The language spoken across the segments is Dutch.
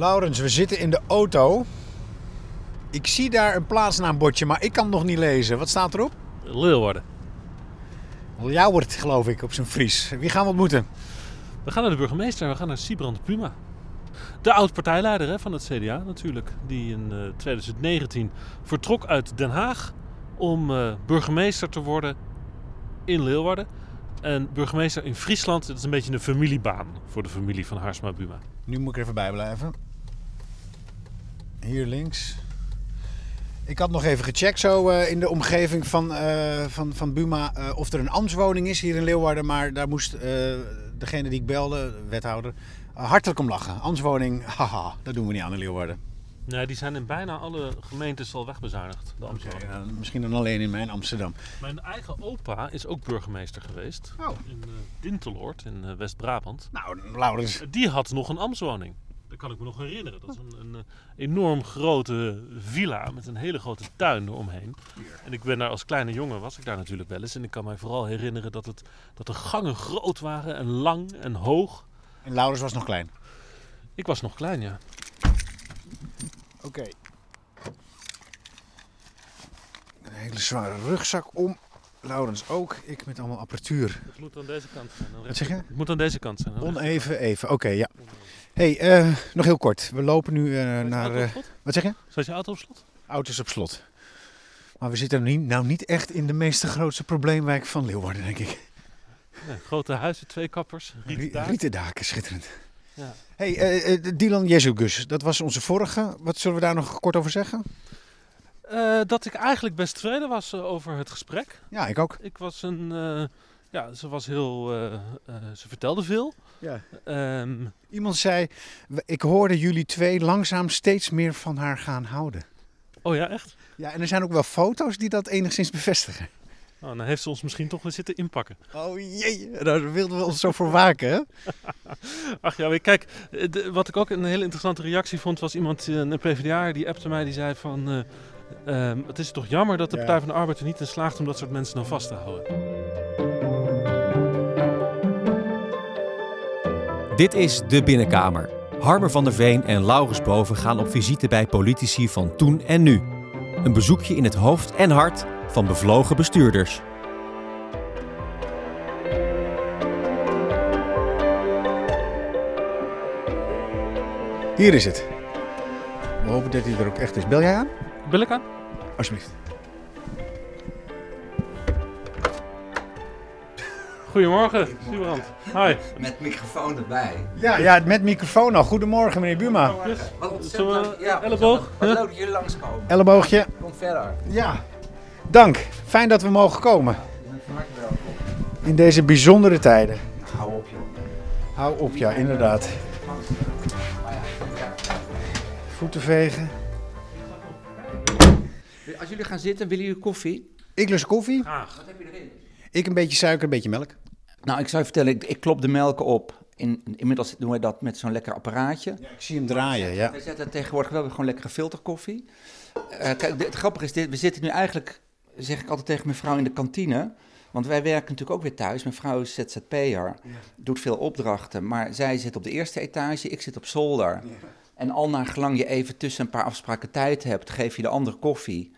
Laurens, we zitten in de auto. Ik zie daar een plaatsnaambordje, maar ik kan het nog niet lezen. Wat staat erop? Leeuwarden. Ljouwert, geloof ik, op zijn Fries. Wie gaan we ontmoeten? We gaan naar de burgemeester en we gaan naar Sibrand Puma. De oud-partijleider van het CDA natuurlijk. Die in eh, 2019 vertrok uit Den Haag om eh, burgemeester te worden in Leeuwarden. En burgemeester in Friesland, dat is een beetje een familiebaan voor de familie van Harsma Buma. Nu moet ik er even bij blijven. Hier links. Ik had nog even gecheckt zo eh, in de omgeving van, eh, van, van Buma eh, of er een ambtswoning is hier in Leeuwarden. Maar daar moest degene die ik belde, wethouder, hartelijk om lachen. Ambtswoning, haha, dat doen we niet aan in Leeuwarden. Nee, die zijn in bijna alle gemeentes al wegbezuinigd, de. Ja, misschien dan alleen in mijn Amsterdam. Mijn eigen opa is ook burgemeester geweest Oh. in Dinteloord in West-Brabant. Nou, Laurens. Die had nog een ambtswoning. Dat kan ik me nog herinneren. Dat is een, een, eh, enorm grote villa met een hele grote tuin eromheen. En ik ben daar als kleine jongen, was ik daar natuurlijk wel eens. En ik kan mij vooral herinneren dat, het, dat de gangen groot waren en lang en hoog. En Laurens was nog klein. Ik was nog klein, ja. Oké. Een hele zware rugzak om. Laurens ook. Ik met allemaal apparatuur. Het moet aan deze kant zijn. Wat zeg je? Het moet aan deze kant zijn. Oneven, even. Oké, ja. Hey, eh, nog heel kort. We lopen nu eh, naar... eh, wat zeg je? Staat je auto op slot? Auto's op slot. Maar we zitten nu, nou niet echt in de meeste grootste probleemwijk van Leeuwarden, denk ik. Grote huizen, twee kappers, rieten Rie- daar. Rietendaken, schitterend. Ja. hey, eh, Dylan Jezugus, dat was onze vorige. Wat zullen we daar nog kort over zeggen? Dat ik eigenlijk best tevreden was over het gesprek. Ja, ik ook. Ik was een. Ja, ze was heel. eh, eh, ze vertelde veel. Ja. Ehm, Iemand zei, "We- ik hoorde jullie twee langzaam steeds meer van haar gaan houden. oh ja, echt? Ja, en er zijn ook wel foto's die dat enigszins bevestigen. Nou, dan heeft ze ons misschien toch weer zitten inpakken. Oh jee, daar wilden we ons zo voor waken, hè? Ach ja, kijk, de- wat ik ook een hele interessante reactie vond, was iemand, eh, een PvdA, die appte mij, die zei van... eh, ehm, het is toch jammer dat de Ja. Partij van de Arbeid er niet in slaagt om dat soort mensen dan vast te houden. Dit is De Binnenkamer. Harmer van der Veen en Laurens Boven gaan op visite bij politici van toen en nu. Een bezoekje in het hoofd en hart van bevlogen bestuurders. Hier is het. We hopen dat hij er ook echt is. Bel jij aan? Bel ik aan? Alsjeblieft. Goedemorgen, Sibrand. Hi. Met microfoon erbij. Ja, ja, met microfoon al. Goedemorgen, meneer Buma. Wat ontzettend we leuk. Ja, elleboog? Wat leuk dat jullie langskomen. Elleboogje. Kom verder. Ja. Dank. Fijn dat we mogen komen. Welkom. In deze bijzondere tijden. Hou op joh. Hou op, ja, inderdaad. Maar ja, ja. Voeten vegen. Als jullie gaan zitten, willen jullie koffie? Ik lust koffie. Graag. Wat heb je erin? Ik een beetje suiker, een beetje melk. Nou, ik zou je vertellen, ik, ik klop de melk op. In, inmiddels doen we dat met zo'n lekker apparaatje. Ik zie hem draaien, ja. We zetten tegenwoordig wel weer gewoon lekkere filterkoffie. Eh, kijk, het grappige is, dit, we zitten nu eigenlijk, zeg ik altijd tegen mijn vrouw in de kantine. Want wij werken natuurlijk ook weer thuis. Mijn vrouw is ZZP'er, doet veel opdrachten. Maar zij zit op de eerste etage, ik zit op zolder. En al naar gelang je even tussen een paar afspraken tijd hebt, geef je de andere koffie.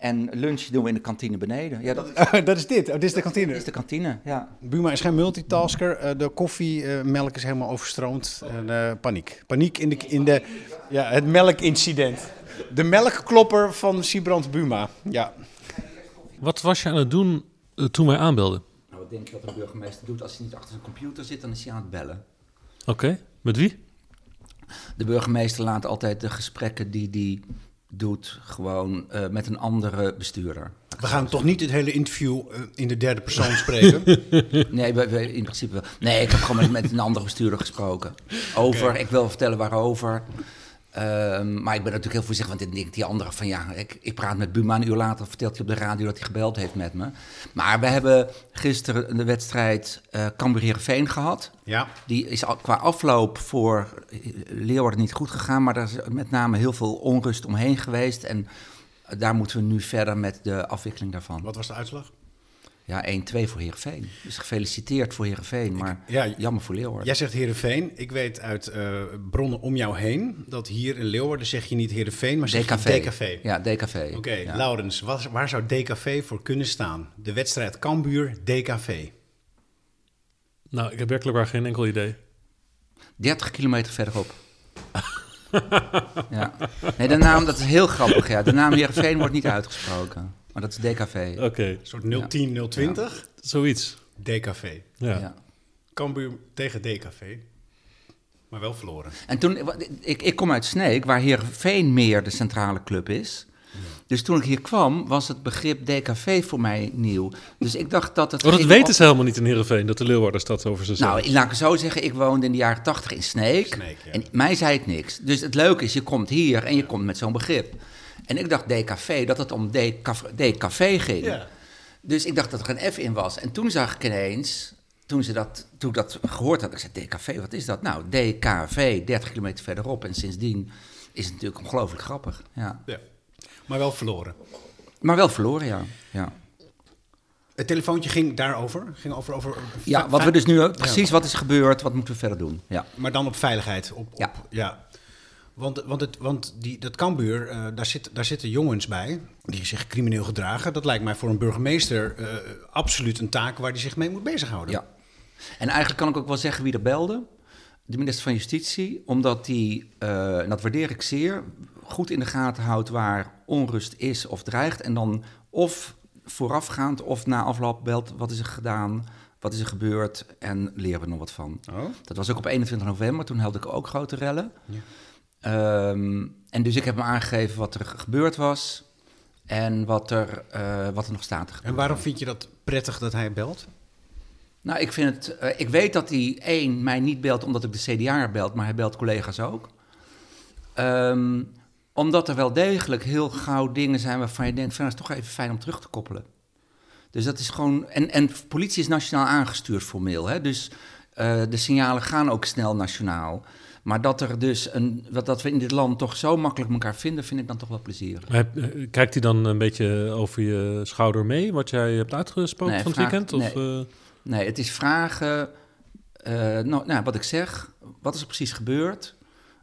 En lunch doen we in de kantine beneden. Ja, dat is, dat is dit. Oh, dit is de kantine. is de kantine, ja. Buma is geen multitasker. Eh, de koffiemelk is helemaal overstroomd. En, eh, paniek. Paniek in, de, in de, ja, het melkincident. De melkklopper van Sibrand Buma. Ja. Wat was je aan het doen eh, toen wij aanbelden? Nou, wat denk je dat een burgemeester doet als hij niet achter zijn computer zit, dan is hij aan het bellen. Oké, met wie? De burgemeester laat altijd de gesprekken die hij doet gewoon eh, met een andere bestuurder. We gaan toch niet het hele interview eh, in de derde persoon spreken? Nee, we, we- in principe wel. Nee, ik heb gewoon met, met een andere bestuurder gesproken. Over, ik wil vertellen waarover. Ehm, maar ik ben natuurlijk heel voorzichtig, want dan denkt die andere van ja, ik, ik praat met Buma een uur later, vertelt hij op de radio dat hij gebeld heeft met me. Maar we hebben gisteren de wedstrijd eh Cambuur Heerenveen gehad. ja. Die is al, qua afloop voor Leeuwarden niet goed gegaan, maar er is met name heel veel onrust omheen geweest. En daar moeten we nu verder met de afwikkeling daarvan. Wat was de uitslag? Ja, 1-2 voor Heerenveen. Dus gefeliciteerd voor Heerenveen, maar ja, jammer voor Leeuwarden. Jij zegt Heerenveen. Ik weet uit eh, bronnen om jou heen dat hier in Leeuwarden zeg je niet Heerenveen, maar zeg DKV. je DKV. Ja, DKV. Oké, ja. Laurens, wat- waar zou DKV voor kunnen staan? De wedstrijd Cambuur DKV. Nou, ik heb werkelijk waar geen enkel idee. 30 kilometer verderop. ja. Nee, de naam, dat is heel grappig. Ja. De naam Heerenveen wordt niet uitgesproken. Maar dat is DKV. Oké, Een soort 010, 020. zoiets. DKV. Ja. Ja. Cambuur tegen DKV. Maar wel verloren. En toen, ik, ik kom uit Sneek, waar Heerenveen meer de centrale club is. Dus toen ik hier kwam, was het begrip DKV voor mij nieuw. Dus ik dacht dat het... Oh, dat weten ze helemaal niet in Heerenveen, dat de Leeuwardenstad over ze Nou, zijn. laat ik het zo zeggen, ik woonde in de jaren tachtig in Sneek. Sneek, ja. En mij zei het niks. Dus het leuke is, je komt hier en je komt met zo'n begrip. En ik dacht DKV, dat het om DKV, ging. Ja. Dus ik dacht dat er een F in was. En toen zag ik ineens, toen, ze dat, toen ik dat gehoord had, ik zei DKV, wat is dat? Nou, DKV, 30 kilometer verderop. En sindsdien is het natuurlijk ongelooflijk grappig. Ja. ja. Maar wel verloren. Maar wel verloren, ja. Ja, Het telefoontje ging daarover. Ging over, over ja wat we dus nu precies, wat is gebeurd, wat moeten we verder doen? Ja. Maar dan op veiligheid. Op, op, Ja. ja. Want, want, het, want die, dat Cambuur, eh, daar, zit, daar zitten jongens bij die zich crimineel gedragen. Dat lijkt mij voor een burgemeester eh, absoluut een taak waar hij zich mee moet bezighouden. Ja. En eigenlijk kan ik ook wel zeggen wie er belde. De minister van Justitie, omdat die, eh, en dat waardeer ik zeer, goed in de gaten houdt waar onrust is of dreigt. En dan of voorafgaand of na afloop belt, wat is er gedaan, wat is er gebeurd en leren we nog wat van. Oh. Dat was ook op 21 november, toen helde ik ook grote rellen. Ja. Ehm, en dus ik heb hem aangegeven wat er gebeurd was en wat er, eh, wat er nog staat. En waarom vind je dat prettig dat hij belt? Nou, ik vind het. eh, ik weet dat hij één mij niet belt omdat ik de CDA belt, maar hij belt collega's ook. Ehm, omdat er wel degelijk heel gauw dingen zijn waarvan je denkt: van, dat is toch even fijn om terug te koppelen. Dus dat is gewoon. En, en politie is nationaal aangestuurd formeel. Hè? Dus eh, de signalen gaan ook snel nationaal. Maar dat er dus een. Dat we in dit land toch zo makkelijk elkaar vinden, vind ik dan toch wel plezierig. Eh, Kijkt hij dan een beetje over je schouder mee, wat jij hebt uitgesproken Nee, van het weekend? Of, eh, Nee, het is vragen. eh, nou, nou, wat ik zeg. Wat is er precies gebeurd?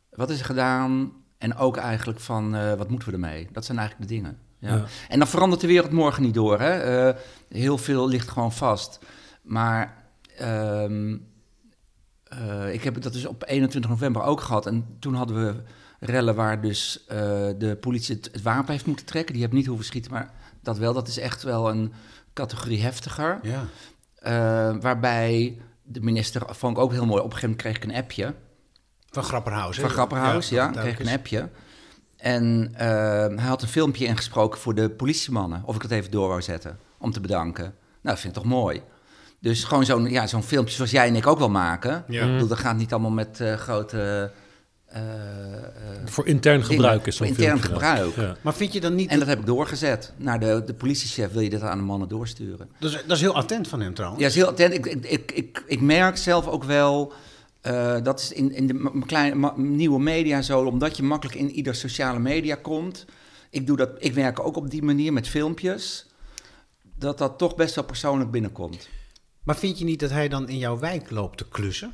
Wat is er gedaan? En ook eigenlijk van wat moeten we ermee? Dat zijn eigenlijk de dingen. Ja. Ja. En dan verandert de wereld morgen niet door. Hè? Heel veel ligt gewoon vast. Maar ehm, eh, ik heb dat dus op 21 november ook gehad. En toen hadden we rellen waar dus eh, de politie het, het wapen heeft moeten trekken. Die hebben niet hoeven schieten, maar dat wel. Dat is echt wel een categorie heftiger. Ja. Eh, waarbij de minister, vond ik ook heel mooi, op een gegeven moment kreeg ik een appje. Van Grapperhaus. Van Grapperhaus, ja, dat kreeg ik een appje. En hij had een filmpje ingesproken voor de politiemannen. Of ik het even door wou zetten, om te bedanken. Nou, dat vind ik toch mooi. Dus gewoon zo'n ja, zo'n filmpje zoals jij en ik ook wel maken. Ja. Ik bedoel, dat gaat niet allemaal met eh, grote... eh, eh, voor intern dingen. gebruik is Voor zo'n intern filmpje dan. gebruik. Ja. Maar vind je dan niet... En dat heb ik doorgezet naar de, de politiechef. Wil je dit aan de mannen doorsturen? dat, is, dat is heel attent van hem trouwens. Ja, is heel attent. Ik, ik, ik, ik, ik merk zelf ook wel. eh, dat is in, in de kleine, nieuwe media zo, omdat je makkelijk in ieder sociale media komt. Ik, doe dat, ik werk ook op die manier met filmpjes. Dat dat toch best wel persoonlijk binnenkomt. Maar vind je niet dat hij dan in jouw wijk loopt te klussen?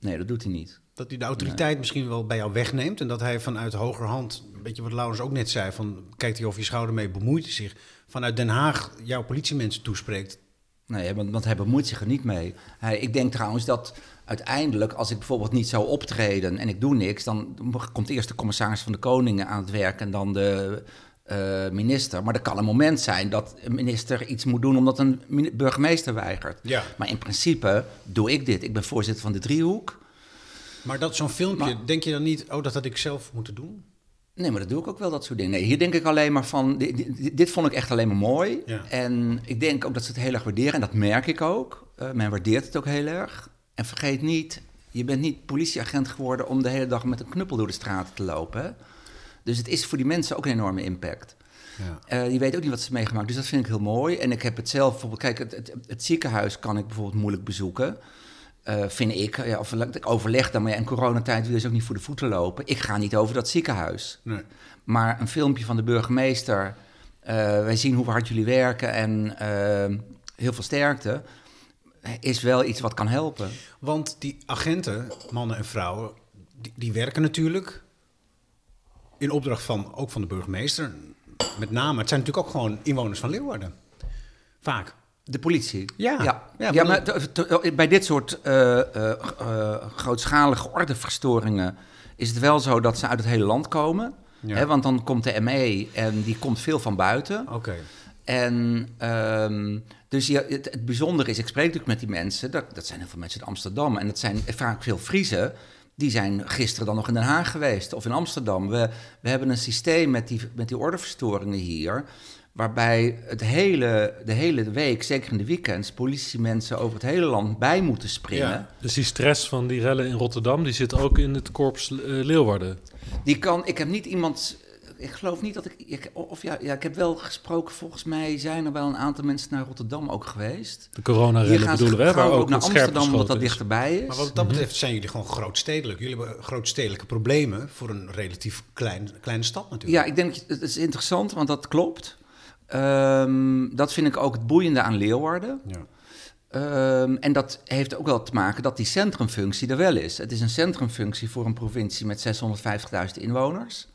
Nee, dat doet hij niet. Dat hij de autoriteit misschien wel bij jou wegneemt. En dat hij vanuit hogerhand, een beetje wat Laurens ook net zei, van kijkt hij over je schouder mee, bemoeit hij zich. Vanuit Den Haag jouw politiemensen toespreekt. Nee, want, want hij bemoeit zich er niet mee. Hij, ik denk trouwens dat uiteindelijk, als ik bijvoorbeeld niet zou optreden en ik doe niks, dan komt eerst de commissaris van de Koning aan het werk en dan de eh, minister. Maar er kan een moment zijn dat een minister iets moet doen omdat een burgemeester weigert. Ja. Maar in principe doe ik dit. Ik ben voorzitter van de driehoek. Maar dat zo'n filmpje, Maar- denk je dan niet, oh, dat had ik zelf moeten doen? Nee, maar dat doe ik ook wel, dat soort dingen. Nee, hier denk ik alleen maar van, dit, dit, dit vond ik echt alleen maar mooi. Ja. En ik denk ook dat ze het heel erg waarderen. En dat merk ik ook. Eh, men waardeert het ook heel erg. En vergeet niet, je bent niet politieagent geworden om de hele dag met een knuppel door de straten te lopen. Dus het is voor die mensen ook een enorme impact. Ja. Eh, je weet ook niet wat ze meegemaakt. Dus dat vind ik heel mooi. En ik heb het zelf bijvoorbeeld... Kijk, het, het, het ziekenhuis kan ik bijvoorbeeld moeilijk bezoeken. Eh, vind ik. Ja, of ik overleg dan. Maar ja, in coronatijd wil je ze ook niet voor de voeten lopen. Ik ga niet over dat ziekenhuis. Nee. Maar een filmpje van de burgemeester. eh, wij zien hoe hard jullie werken. En heel veel sterkte, is wel iets wat kan helpen. Want die agenten, mannen en vrouwen, die, die werken natuurlijk in opdracht van, ook van de burgemeester. Met name, het zijn natuurlijk ook gewoon inwoners van Leeuwarden. Vaak. De politie? Ja. Ja, Ja, ja, maar- bij dit soort eh, eh, eh, grootschalige ordeverstoringen is het wel zo dat ze uit het hele land komen. Ja. Hè, want dan komt de ME en die komt veel van buiten. Oké. En ehm, dus je, het, het bijzondere is, ik spreek natuurlijk met die mensen, dat, dat zijn heel veel mensen uit Amsterdam. En dat zijn vaak veel Friesen. Die zijn gisteren dan nog in Den Haag geweest of in Amsterdam. We, we hebben een systeem met die, met die ordeverstoringen hier. Waarbij het hele, de hele week, zeker in de weekends, politiemensen over het hele land bij moeten springen. Ja. Dus die stress van die rellen in Rotterdam, die zit ook in het korps eh, Leeuwarden. Die kan, ik heb niet iemand, ik geloof niet dat ik, ik of ja, ja, ik heb wel gesproken, volgens mij zijn er wel een aantal mensen naar Rotterdam ook geweest. De coronarellen bedoelen we, waar ook ook naar Amsterdam, omdat dat is. dichterbij is. Maar wat dat betreft zijn jullie gewoon grootstedelijk. Jullie hebben grootstedelijke problemen voor een relatief klein, kleine stad natuurlijk. Ja, ik denk, het is interessant, want dat klopt. Ehm, dat vind ik ook het boeiende aan Leeuwarden. Ja. Ehm, en dat heeft ook wel te maken dat die centrumfunctie er wel is. Het is een centrumfunctie voor een provincie met 650.000 inwoners.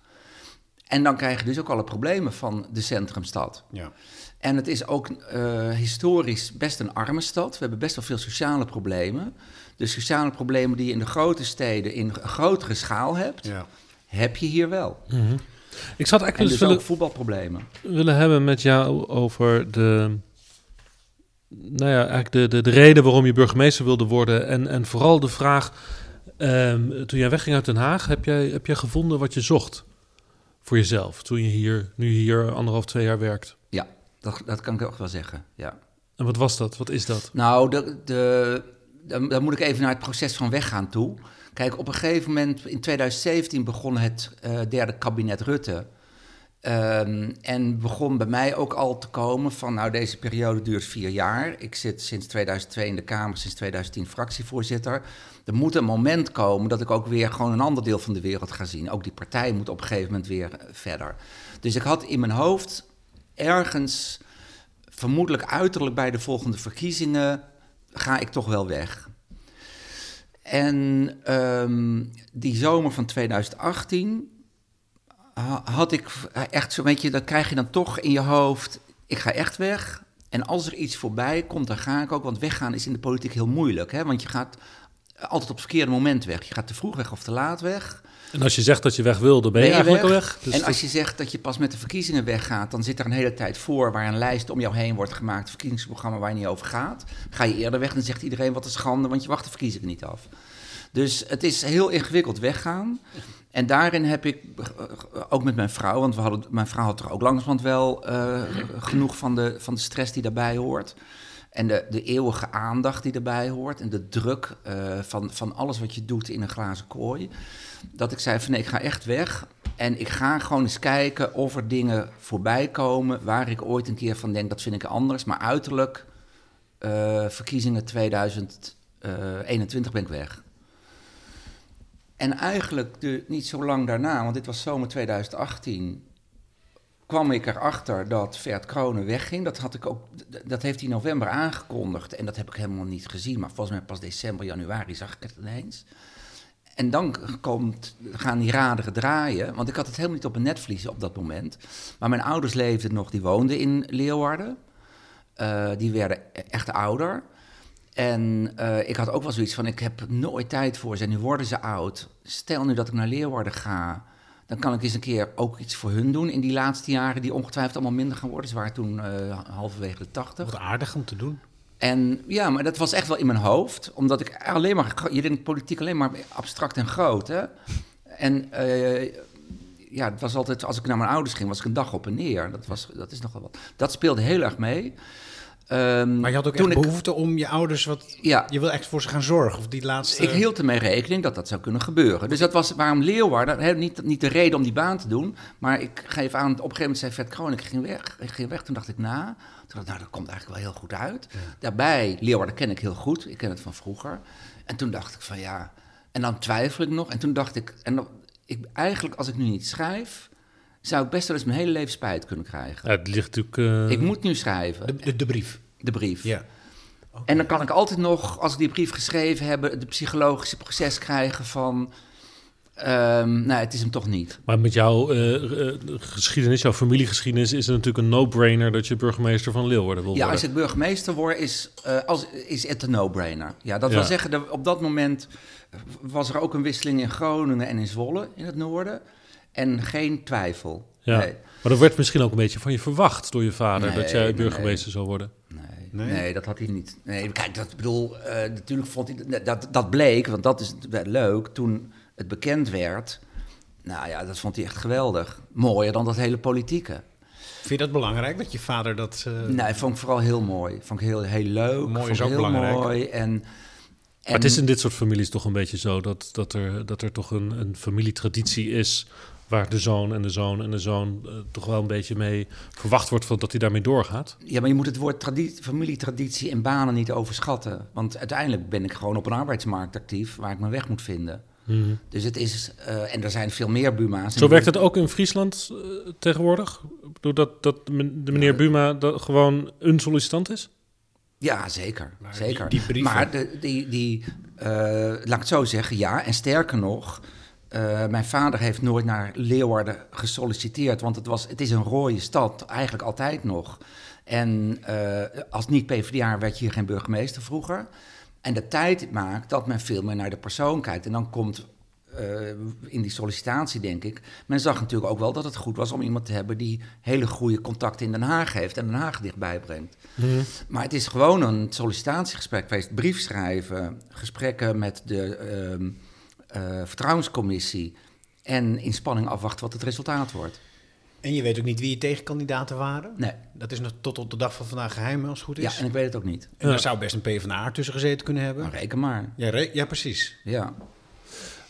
En dan krijg je dus ook alle problemen van de centrumstad. Ja. En het is ook eh, historisch best een arme stad. We hebben best wel veel sociale problemen. De sociale problemen die je in de grote steden in grotere schaal hebt, Ja. heb je hier wel. Ik zat En eigenlijk dus dus willen, ook voetbalproblemen. willen hebben met jou over de, nou ja, eigenlijk de, de, de reden waarom je burgemeester wilde worden. En, en vooral de vraag, ehm, toen jij wegging uit Den Haag, heb jij, heb jij gevonden wat je zocht voor jezelf? Toen je hier, nu hier anderhalf, twee jaar werkt. Ja, dat, dat kan ik ook wel zeggen. Ja. En wat was dat? Wat is dat? Nou, de, de, dan, dan moet ik even naar het proces van weggaan toe. Kijk, op een gegeven moment in 2017 begon het eh, derde kabinet Rutte. Ehm, en begon bij mij ook al te komen van, nou, deze periode duurt vier jaar. Ik zit sinds 2002 in de Kamer, sinds 2010 fractievoorzitter. Er moet een moment komen dat ik ook weer gewoon een ander deel van de wereld ga zien. Ook die partij moet op een gegeven moment weer eh, verder. Dus ik had in mijn hoofd ergens, vermoedelijk uiterlijk bij de volgende verkiezingen, ga ik toch wel weg. En ehm, die zomer van 2018 ha- had ik echt zo, weet je, dat krijg je dan toch in je hoofd, ik ga echt weg. En als er iets voorbij komt, dan ga ik ook, want weggaan is in de politiek heel moeilijk. Hè? Want je gaat altijd op het verkeerde moment weg. Je gaat te vroeg weg of te laat weg. En als je zegt dat je weg wil, dan ben je, Ben je eigenlijk weg? al weg. Dus en als je zegt dat je pas met de verkiezingen weggaat, dan zit er een hele tijd voor waar een lijst om jou heen wordt gemaakt, een verkiezingsprogramma waar je niet over gaat. Ga je eerder weg, dan zegt iedereen wat een schande, want je wacht de verkiezingen niet af. Dus het is heel ingewikkeld weggaan. En daarin heb ik, eh, ook met mijn vrouw, want we hadden, mijn vrouw had er ook langzamerhand wel eh, genoeg van de, van de stress die daarbij hoort. En de, de eeuwige aandacht die erbij hoort. En de druk eh, van, van alles wat je doet in een glazen kooi. Dat ik zei van nee, ik ga echt weg. En ik ga gewoon eens kijken of er dingen voorbij komen... waar ik ooit een keer van denk, dat vind ik anders. Maar uiterlijk, eh, verkiezingen 2021 ben ik weg. En eigenlijk de, niet zo lang daarna, want dit was zomer 2018 kwam ik erachter dat Vert Kronen wegging. Dat, had ik ook, dat heeft hij in november aangekondigd. En dat heb ik helemaal niet gezien. Maar volgens mij pas december, januari zag ik het ineens. En dan komt, gaan die raderen draaien. Want ik had het helemaal niet op een netvlies op dat moment. Maar mijn ouders leefden nog, die woonden in Leeuwarden. Eh, die werden echt ouder. En eh, ik had ook wel zoiets van, ik heb nooit tijd voor ze. En nu worden ze oud. Stel nu dat ik naar Leeuwarden ga... dan kan ik eens een keer ook iets voor hun doen... in die laatste jaren die ongetwijfeld allemaal minder gaan worden. Ze waren toen eh, halverwege de tachtig. Wat aardig om te doen. En ja, maar dat was echt wel in mijn hoofd. Omdat ik alleen maar... Je denkt politiek alleen maar abstract en groot, hè? En eh, ja, het was altijd... Als ik naar mijn ouders ging, was ik een dag op en neer. Dat, was, dat is nogal wat. Dat speelde heel erg mee. Ehm, Maar je had ook echt ik- behoefte om je ouders wat... Ja, Je wil echt voor ze gaan zorgen. Of die laatste... ik hield ermee rekening dat dat zou kunnen gebeuren. Dus dat was waarom Leeuwarden, niet, niet de reden om die baan te doen, maar ik geef aan, op een gegeven moment zei Vet Kroon, ik ging weg, ik ging weg. Toen dacht ik na, toen dacht ik, nou dat komt eigenlijk wel heel goed uit. Daarbij, Leeuwarden ken ik heel goed, ik ken het van vroeger. En toen dacht ik van ja, en dan twijfel ik nog. En toen dacht ik, en dan, ik, eigenlijk als ik nu niet schrijf, zou ik best wel eens mijn hele leven spijt kunnen krijgen. Ja, het ligt natuurlijk... eh, Ik moet nu schrijven. De, de, de brief. de brief. Ja. En dan kan ik altijd nog, als ik die brief geschreven heb, het psychologische proces krijgen van... ehm nou, het is hem toch niet. Maar met jouw eh, eh, geschiedenis, jouw familiegeschiedenis, is het natuurlijk een no-brainer dat je burgemeester van Leeuwarden wil Ja, worden. als ik burgemeester word, is, eh, als, is het een no-brainer. Ja, dat Ja. wil zeggen, dat op dat moment was er ook een wisseling in Groningen en in Zwolle, in het noorden. En geen twijfel. Ja. Nee. Maar dat werd misschien ook een beetje van je verwacht door je vader, Nee, dat jij nee, burgemeester zou worden. Nee, Nee? dat had hij niet. Nee, kijk, dat bedoel, eh, natuurlijk vond hij dat, dat bleek, want dat is leuk. Toen het bekend werd, nou ja, dat vond hij echt geweldig. Mooier dan dat hele politieke. Vind je dat belangrijk, dat je vader dat... eh, Nee, vond ik vooral heel mooi. Vond ik heel, heel leuk. Mooi is ook heel belangrijk. mooi. En, en Maar het is in dit soort families toch een beetje zo dat, dat, er, dat er toch een, een familietraditie is waar de zoon en de zoon en de zoon eh, toch wel een beetje mee verwacht wordt van dat hij daarmee doorgaat. Ja, maar je moet het woord tradi- familietraditie en banen niet overschatten. Want uiteindelijk ben ik gewoon op een arbeidsmarkt actief waar ik mijn weg moet vinden. Dus het is, eh, en er zijn veel meer Buma's. Zo werkt het ook in Friesland eh, tegenwoordig? Doordat dat de meneer Buma dat gewoon een sollicitant is? Ja, zeker. Maar zeker. die- die brieven- Maar de, die, die eh, laat ik het zo zeggen, ja. En sterker nog, eh, mijn vader heeft nooit naar Leeuwarden gesolliciteerd. Want het, was, het is een rode stad, eigenlijk altijd nog. En eh, als niet-PVDA werd je hier geen burgemeester vroeger. En de tijd maakt dat men veel meer naar de persoon kijkt. En dan komt eh, in die sollicitatie, denk ik. Men zag natuurlijk ook wel dat het goed was om iemand te hebben die hele goede contacten in Den Haag heeft en Den Haag dichtbij brengt. Maar het is gewoon een sollicitatiegesprek geweest. Brief schrijven, gesprekken met de ehm, eh, vertrouwenscommissie. En in spanning afwachten wat het resultaat wordt. En je weet ook niet wie je tegenkandidaten waren? Nee. Dat is nog tot op de dag van vandaag geheim, als het goed is. Ja, en ik weet het ook niet. En daar zou best een PvdA tussen gezeten kunnen hebben. Maar reken maar. Ja, re- ja, precies. Ja.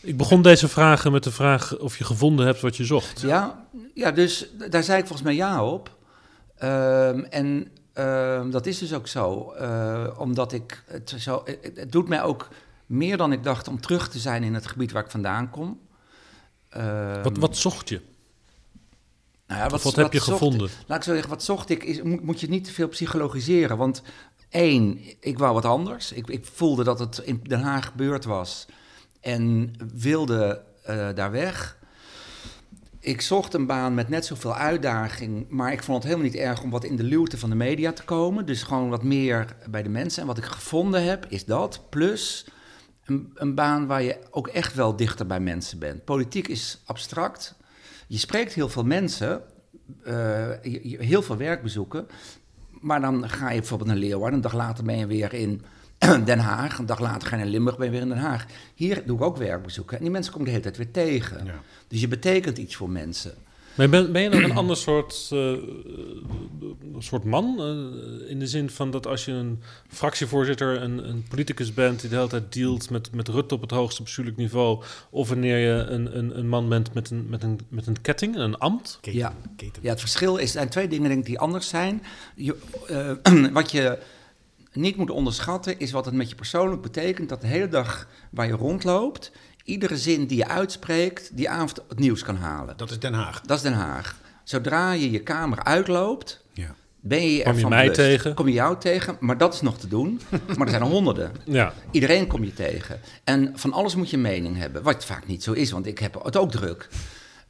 Ik begon deze vragen met de vraag of je gevonden hebt wat je zocht. Ja, ja, dus daar zei ik volgens mij ja op. Ehm, en ehm, dat is dus ook zo. eh, omdat ik het zo. Het, het doet mij ook meer dan ik dacht om terug te zijn in het gebied waar ik vandaan kom. Ehm, Wat, wat zocht je? nou ja, wat heb je zocht- gevonden? Laat ik zo zeggen, wat zocht ik? Is, moet, moet je niet te veel psychologiseren. Want één, ik wou wat anders. Ik, ik voelde dat het in Den Haag gebeurd was. En wilde eh, daar weg. Ik zocht een baan met net zoveel uitdaging. Maar ik vond het helemaal niet erg om wat in de luwte van de media te komen. Dus gewoon wat meer bij de mensen. En wat ik gevonden heb, is dat. Plus een, een baan waar je ook echt wel dichter bij mensen bent. Politiek is abstract. Je spreekt heel veel mensen, eh, je- je- heel veel werkbezoeken. Maar dan ga je bijvoorbeeld naar Leeuwarden. Een dag later ben je weer in Den Haag. Een dag later ga je naar Limburg, ben je weer in Den Haag. Hier doe ik ook werkbezoeken. En die mensen kom ik de hele tijd weer tegen. Ja. Dus je betekent iets voor mensen. Maar ben, ben je nou een ander soort, eh, soort man? eh, in de zin van dat als je een fractievoorzitter, een, een politicus bent die de hele tijd dealt met, met Rutte op het hoogste bestuurlijk niveau. Of wanneer je een, een, een man bent met een, met, een, met een ketting, een ambt. Keten, Ja. keten. Ja, het verschil is, er zijn twee dingen denk ik die anders zijn. Je, eh, wat je niet moet onderschatten is wat het met je persoonlijk betekent dat de hele dag waar je rondloopt, iedere zin die je uitspreekt, die avond het nieuws kan halen. Dat is Den Haag. Dat is Den Haag. Zodra je je kamer uitloopt, Ja. ben je Kom je ervan mij bewust. tegen? Kom je jou tegen, maar dat is nog te doen. Maar er zijn er honderden. Ja, Iedereen kom je tegen. En van alles moet je een mening hebben. Wat vaak niet zo is, want ik heb het ook druk.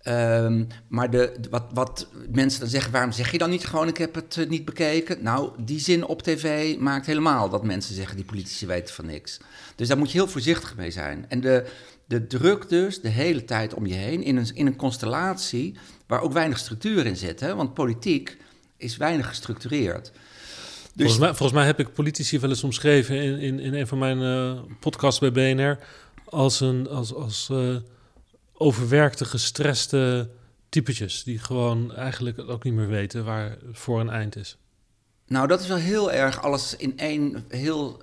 Ehm, maar de, wat, wat mensen dan zeggen, waarom zeg je dan niet gewoon, ik heb het eh, niet bekeken? Nou, die zin op tv maakt helemaal dat mensen zeggen, die politici weten van niks. Dus daar moet je heel voorzichtig mee zijn. En de, de druk dus de hele tijd om je heen in een, in een constellatie waar ook weinig structuur in zit. Hè? Want politiek is weinig gestructureerd. Dus volgens, mij, volgens mij heb ik politici wel eens omschreven in, in, een van mijn eh, podcasts bij BNR als, een, als, als eh, overwerkte, gestreste typetjes die gewoon eigenlijk ook niet meer weten waar voor een eind is. Nou, dat is wel heel erg alles in één heel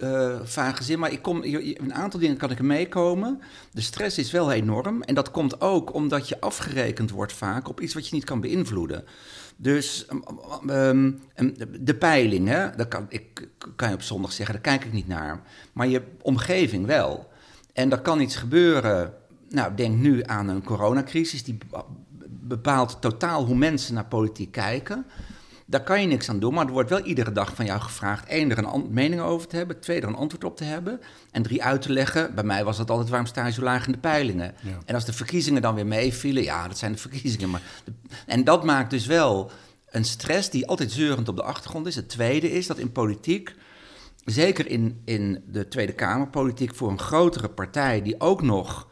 eh, eh, vage zin. Maar ik kom, een aantal dingen kan ik meekomen. De stress is wel enorm. En dat komt ook omdat je afgerekend wordt vaak op iets wat je niet kan beïnvloeden. Dus um, um, um, de peiling, hè, dat kan, ik, kan je op zondag zeggen, daar kijk ik niet naar. Maar je omgeving wel. En er kan iets gebeuren. Nou, denk nu aan een coronacrisis. Die bepaalt totaal hoe mensen naar politiek kijken. Daar kan je niks aan doen, maar er wordt wel iedere dag van jou gevraagd... één, er een mening over te hebben, twee, er een antwoord op te hebben... en drie, uit te leggen. Bij mij was dat altijd, waarom sta je zo laag in de peilingen? En als de verkiezingen dan weer meevielen, ja, dat zijn de verkiezingen. Maar en dat maakt dus wel een stress die altijd zeurend op de achtergrond is. Het tweede is dat in politiek zeker in, in de Tweede Kamerpolitiek, voor een grotere partij die ook nog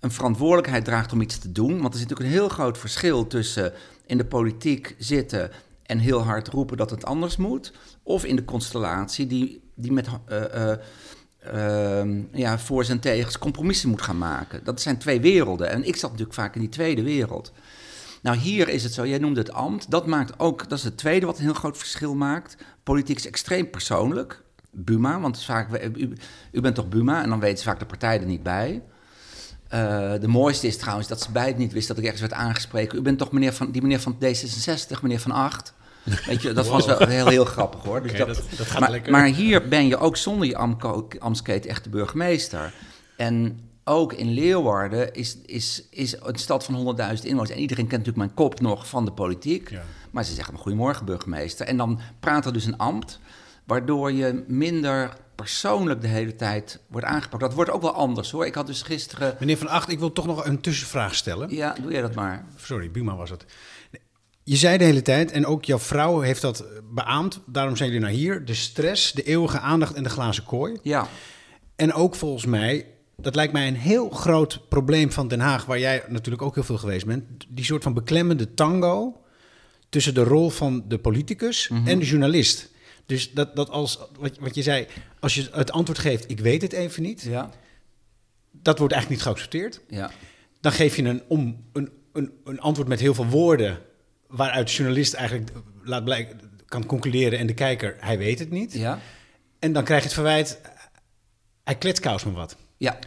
een verantwoordelijkheid draagt om iets te doen. Want er zit natuurlijk een heel groot verschil tussen in de politiek zitten en heel hard roepen dat het anders moet, of in de constellatie die, die met uh, ja, voor zijn tegens compromissen moet gaan maken. Dat zijn twee werelden. En ik zat natuurlijk vaak in die tweede wereld. Nou, hier is het zo, jij noemde het ambt. Dat maakt ook, dat is het tweede wat een heel groot verschil maakt. Politiek is extreem persoonlijk. Buma, want vaak, u, u, bent toch Buma en dan weten ze vaak de partij er niet bij. Uh, de mooiste is trouwens dat ze beide niet wist dat ik ergens werd aangesproken. U bent toch meneer van, die meneer van D66, meneer van Acht. Weet je, dat was wel heel, heel grappig hoor. Dus dat, dat, gaat maar, lekker. maar hier ben je ook zonder je ambtsketen echt de burgemeester. En ook in Leeuwarden is, is, is een stad van 100.000 inwoners. En iedereen kent natuurlijk mijn kop nog van de politiek. Ja. Maar ze zeggen, goedemorgen burgemeester. En dan praat er dus een ambt waardoor je minder persoonlijk de hele tijd wordt aangepakt. Dat wordt ook wel anders hoor. Ik had dus gisteren. Meneer Van Acht, ik wil toch nog een tussenvraag stellen. Ja, doe jij dat maar. Sorry, Buma was het. Je zei de hele tijd, en ook jouw vrouw heeft dat beaamd, daarom zijn jullie naar hier, de stress, de eeuwige aandacht en de glazen kooi. Ja. En ook volgens mij, dat lijkt mij een heel groot probleem van Den Haag, waar jij natuurlijk ook heel veel geweest bent, die soort van beklemmende tango tussen de rol van de politicus Mhm. en de journalist. Dus dat, dat als, wat, wat je zei, als je het antwoord geeft, ik weet het even niet, Ja. dat wordt eigenlijk niet geaccepteerd. Ja. Dan geef je een, om, een, een, een antwoord met heel veel woorden, waaruit de journalist eigenlijk laat blijken, kan concluderen en de kijker, hij weet het niet. Ja. En dan krijg je het verwijt, hij kletskous me wat. Ja.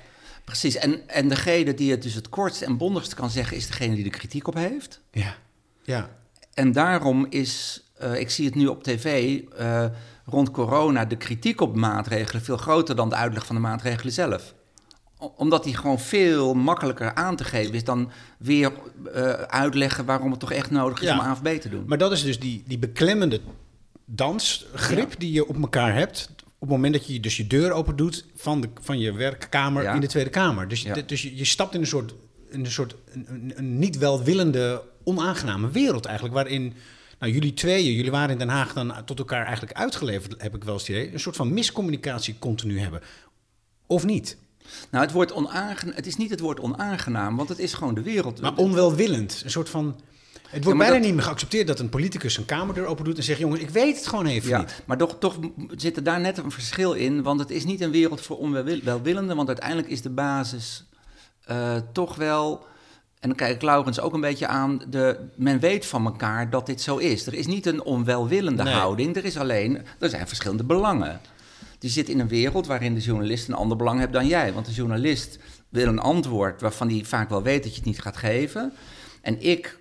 Precies. En, en degene die het dus het kortst en bondigst kan zeggen, is degene die de kritiek op heeft. Ja. Ja. En daarom is, uh, ik zie het nu op tv, uh, rond corona, de kritiek op maatregelen veel groter dan de uitleg van de maatregelen zelf. Omdat die gewoon veel makkelijker aan te geven is dan weer uh, uitleggen waarom het toch echt nodig is Ja. om A of B te doen. Maar dat is dus die, die beklemmende dansgrip die je op elkaar hebt. Op het moment dat je dus je deur open doet van, de, van je werkkamer Ja. in de Tweede Kamer. Dus, je- dus je, je stapt in een soort, in een, soort een, een, een niet welwillende, onaangename wereld eigenlijk. Waarin nou, jullie tweeën, jullie waren in Den Haag dan tot elkaar eigenlijk uitgeleverd, heb ik wel eens het idee. Een soort van miscommunicatie continu hebben. Of niet? Nou, het, woord onaangenaam, het is niet het woord onaangenaam, want het is gewoon de wereld. Maar onwelwillend. Een soort van... Het wordt bijna dat- niet meer geaccepteerd dat een politicus een kamerdeur open doet en zegt: Jongens, ik weet het gewoon even Ja, niet. maar toch, toch zit er daar net een verschil in, want het is niet een wereld voor onwelwillenden, want uiteindelijk is de basis eh, toch wel, en dan kijk ik Laurens ook een beetje aan, de, men weet van elkaar dat dit zo is. Er is niet een onwelwillende Nee. houding, er is alleen, er zijn verschillende belangen. Die zit in een wereld waarin de journalist een ander belang hebt dan jij. Want de journalist wil een antwoord waarvan hij vaak wel weet dat je het niet gaat geven. En ik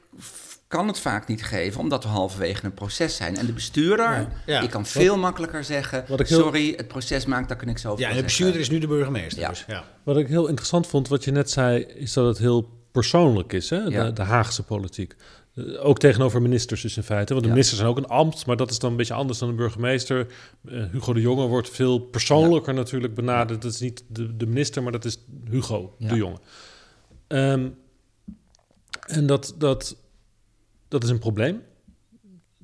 kan het vaak niet geven, omdat we halverwege een proces zijn. En de bestuurder, Ja. Ja. ik kan veel makkelijker zeggen... wat ik heel- sorry, het proces maakt, daar kan ik zo over Ja, en de bestuurder is nu de burgemeester. Ja. Dus, ja. Wat ik heel interessant vond, wat je net zei, is dat het heel persoonlijk is, hè? Ja. De, de Haagse politiek. Eh, ook tegenover ministers dus in feite. Want de Ja. ministers zijn ook een ambt, maar dat is dan een beetje anders dan de burgemeester. Eh, Hugo de Jonge wordt veel persoonlijker natuurlijk benaderd. Dat is niet de, de minister, maar dat is Hugo de Jonge. Ehm, en dat, dat, dat is een probleem.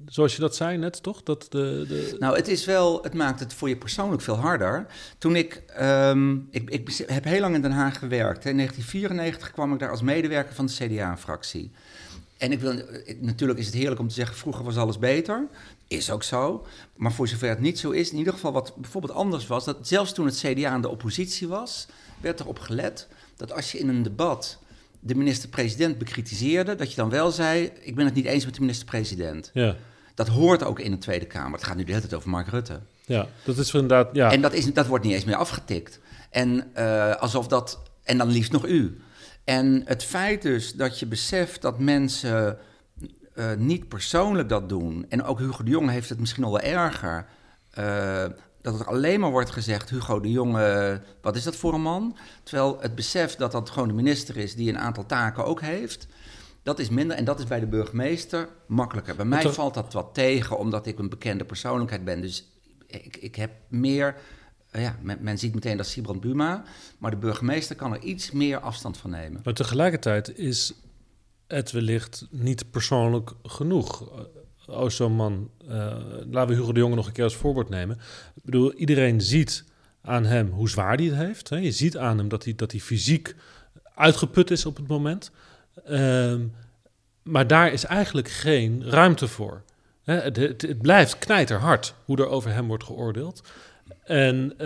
Zoals je dat zei net, toch? Dat de, de, Nou, het is wel, het maakt het voor je persoonlijk veel harder. Toen ik, ehm, ik, ik heb heel lang in Den Haag gewerkt. In 1994 kwam ik daar als medewerker van de CDA-fractie. En ik wil, eh, natuurlijk is het heerlijk om te zeggen, vroeger was alles beter. Is ook zo. Maar voor zover het niet zo is, in ieder geval wat bijvoorbeeld anders was, dat zelfs toen het CDA aan de oppositie was, werd erop gelet dat als je in een debat de minister-president bekritiseerde, dat je dan wel zei, ik ben het niet eens met de minister-president. ja, Dat hoort ook in de Tweede Kamer. Het gaat nu de hele tijd over Mark Rutte. ja, dat is inderdaad... Ja. En dat, is, dat wordt niet eens meer afgetikt. En eh, alsof dat. En dan liefst nog u. En het feit dus dat je beseft dat mensen eh, niet persoonlijk dat doen. En ook Hugo de Jonge heeft het misschien al wel erger. eh, dat er alleen maar wordt gezegd: Hugo de Jonge, wat is dat voor een man? Terwijl het besef dat dat gewoon de minister is die een aantal taken ook heeft. Dat is minder en dat is bij de burgemeester makkelijker. Bij mij valt dat wat tegen, omdat ik een bekende persoonlijkheid ben. Dus ik, ik heb meer eh, ja, men, men, ziet meteen dat Sibrand Buma, maar de burgemeester kan er iets meer afstand van nemen. Maar tegelijkertijd is het wellicht niet persoonlijk genoeg. Oh, zo'n man, uh, laten we Hugo de Jonge nog een keer als voorbeeld nemen. Ik bedoel, iedereen ziet aan hem hoe zwaar hij het heeft. Hè? Je ziet aan hem dat hij, dat hij fysiek uitgeput is op het moment. Um, maar daar is eigenlijk geen ruimte voor. Hè? Het, het, het, blijft knijterhard hoe er over hem wordt geoordeeld. En uh,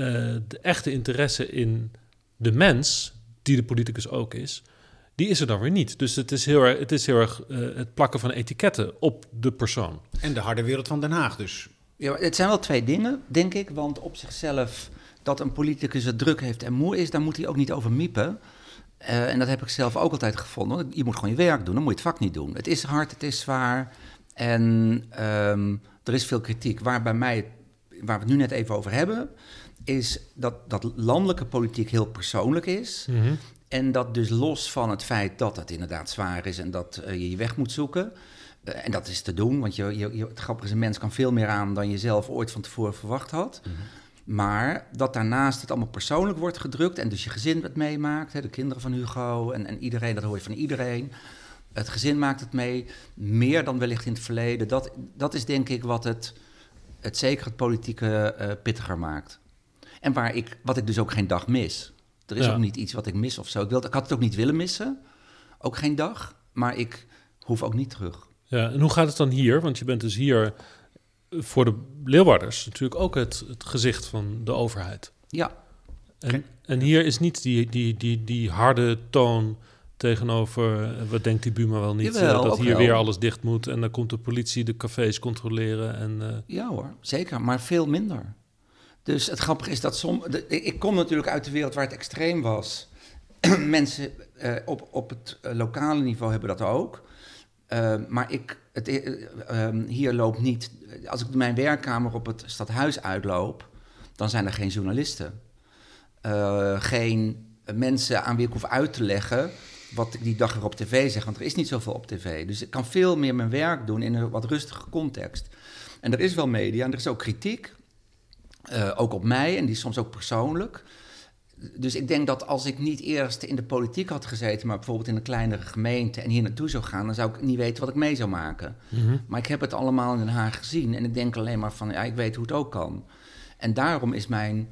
de echte interesse in de mens, die de politicus ook is, die is er dan weer niet. Dus het is heel erg, het, is heel erg uh, het plakken van etiketten op de persoon. En de harde wereld van Den Haag dus. Ja, het zijn wel twee dingen, denk ik. Want op zichzelf, dat een politicus het druk heeft en moe is, daar moet hij ook niet over miepen. Uh, en dat heb ik zelf ook altijd gevonden. Je moet gewoon je werk doen, dan moet je het vak niet doen. Het is hard, het is zwaar en um, er is veel kritiek. Waar bij mij, waar we het nu net even over hebben, is dat, dat landelijke politiek heel persoonlijk is. Mm -hmm. En dat dus los van het feit dat het inderdaad zwaar is en dat uh, je je weg moet zoeken. Uh, en dat is te doen, want je, je, je, het grappige is, een mens kan veel meer aan dan je zelf ooit van tevoren verwacht had. Mm -hmm. Maar dat daarnaast het allemaal persoonlijk wordt gedrukt en dus je gezin het meemaakt. Hè, de kinderen van Hugo en, en iedereen, dat hoor je van iedereen. Het gezin maakt het mee, meer dan wellicht in het verleden. Dat, dat is denk ik wat het, het zeker het politieke uh, pittiger maakt. En waar ik, wat ik dus ook geen dag mis. Er is ja. ook niet iets wat ik mis of zo. Ik, wilde, ik had het ook niet willen missen. Ook geen dag. Maar ik hoef ook niet terug. Ja, en hoe gaat het dan hier? Want je bent dus hier voor de Leeuwarders natuurlijk ook het, het gezicht van de overheid. Ja. En, en hier is niet die, die, die, die harde toon tegenover, wat denkt die Buma wel niet, Jawel, uh, dat hier wel. weer alles dicht moet en dan komt de politie de cafés controleren. En, uh... Ja hoor, zeker, maar veel minder. Dus het grappige is dat som, de, ik kom natuurlijk uit de wereld waar het extreem was. Mensen uh, op, op het lokale niveau hebben dat ook. Uh, maar ik, het, uh, hier loopt niet. Als ik mijn werkkamer op het stadhuis uitloop, dan zijn er geen journalisten. Uh, geen mensen aan wie ik hoef uit te leggen wat ik die dag weer op tv zeg. Want er is niet zoveel op tv. Dus ik kan veel meer mijn werk doen in een wat rustige context. En er is wel media en er is ook kritiek. Uh, ook op mij en die is soms ook persoonlijk. Dus ik denk dat als ik niet eerst in de politiek had gezeten, maar bijvoorbeeld in een kleinere gemeente en hier naartoe zou gaan, dan zou ik niet weten wat ik mee zou maken. Mm-hmm. Maar ik heb het allemaal in Den Haag gezien en ik denk alleen maar van, ja, ik weet hoe het ook kan. En daarom is mijn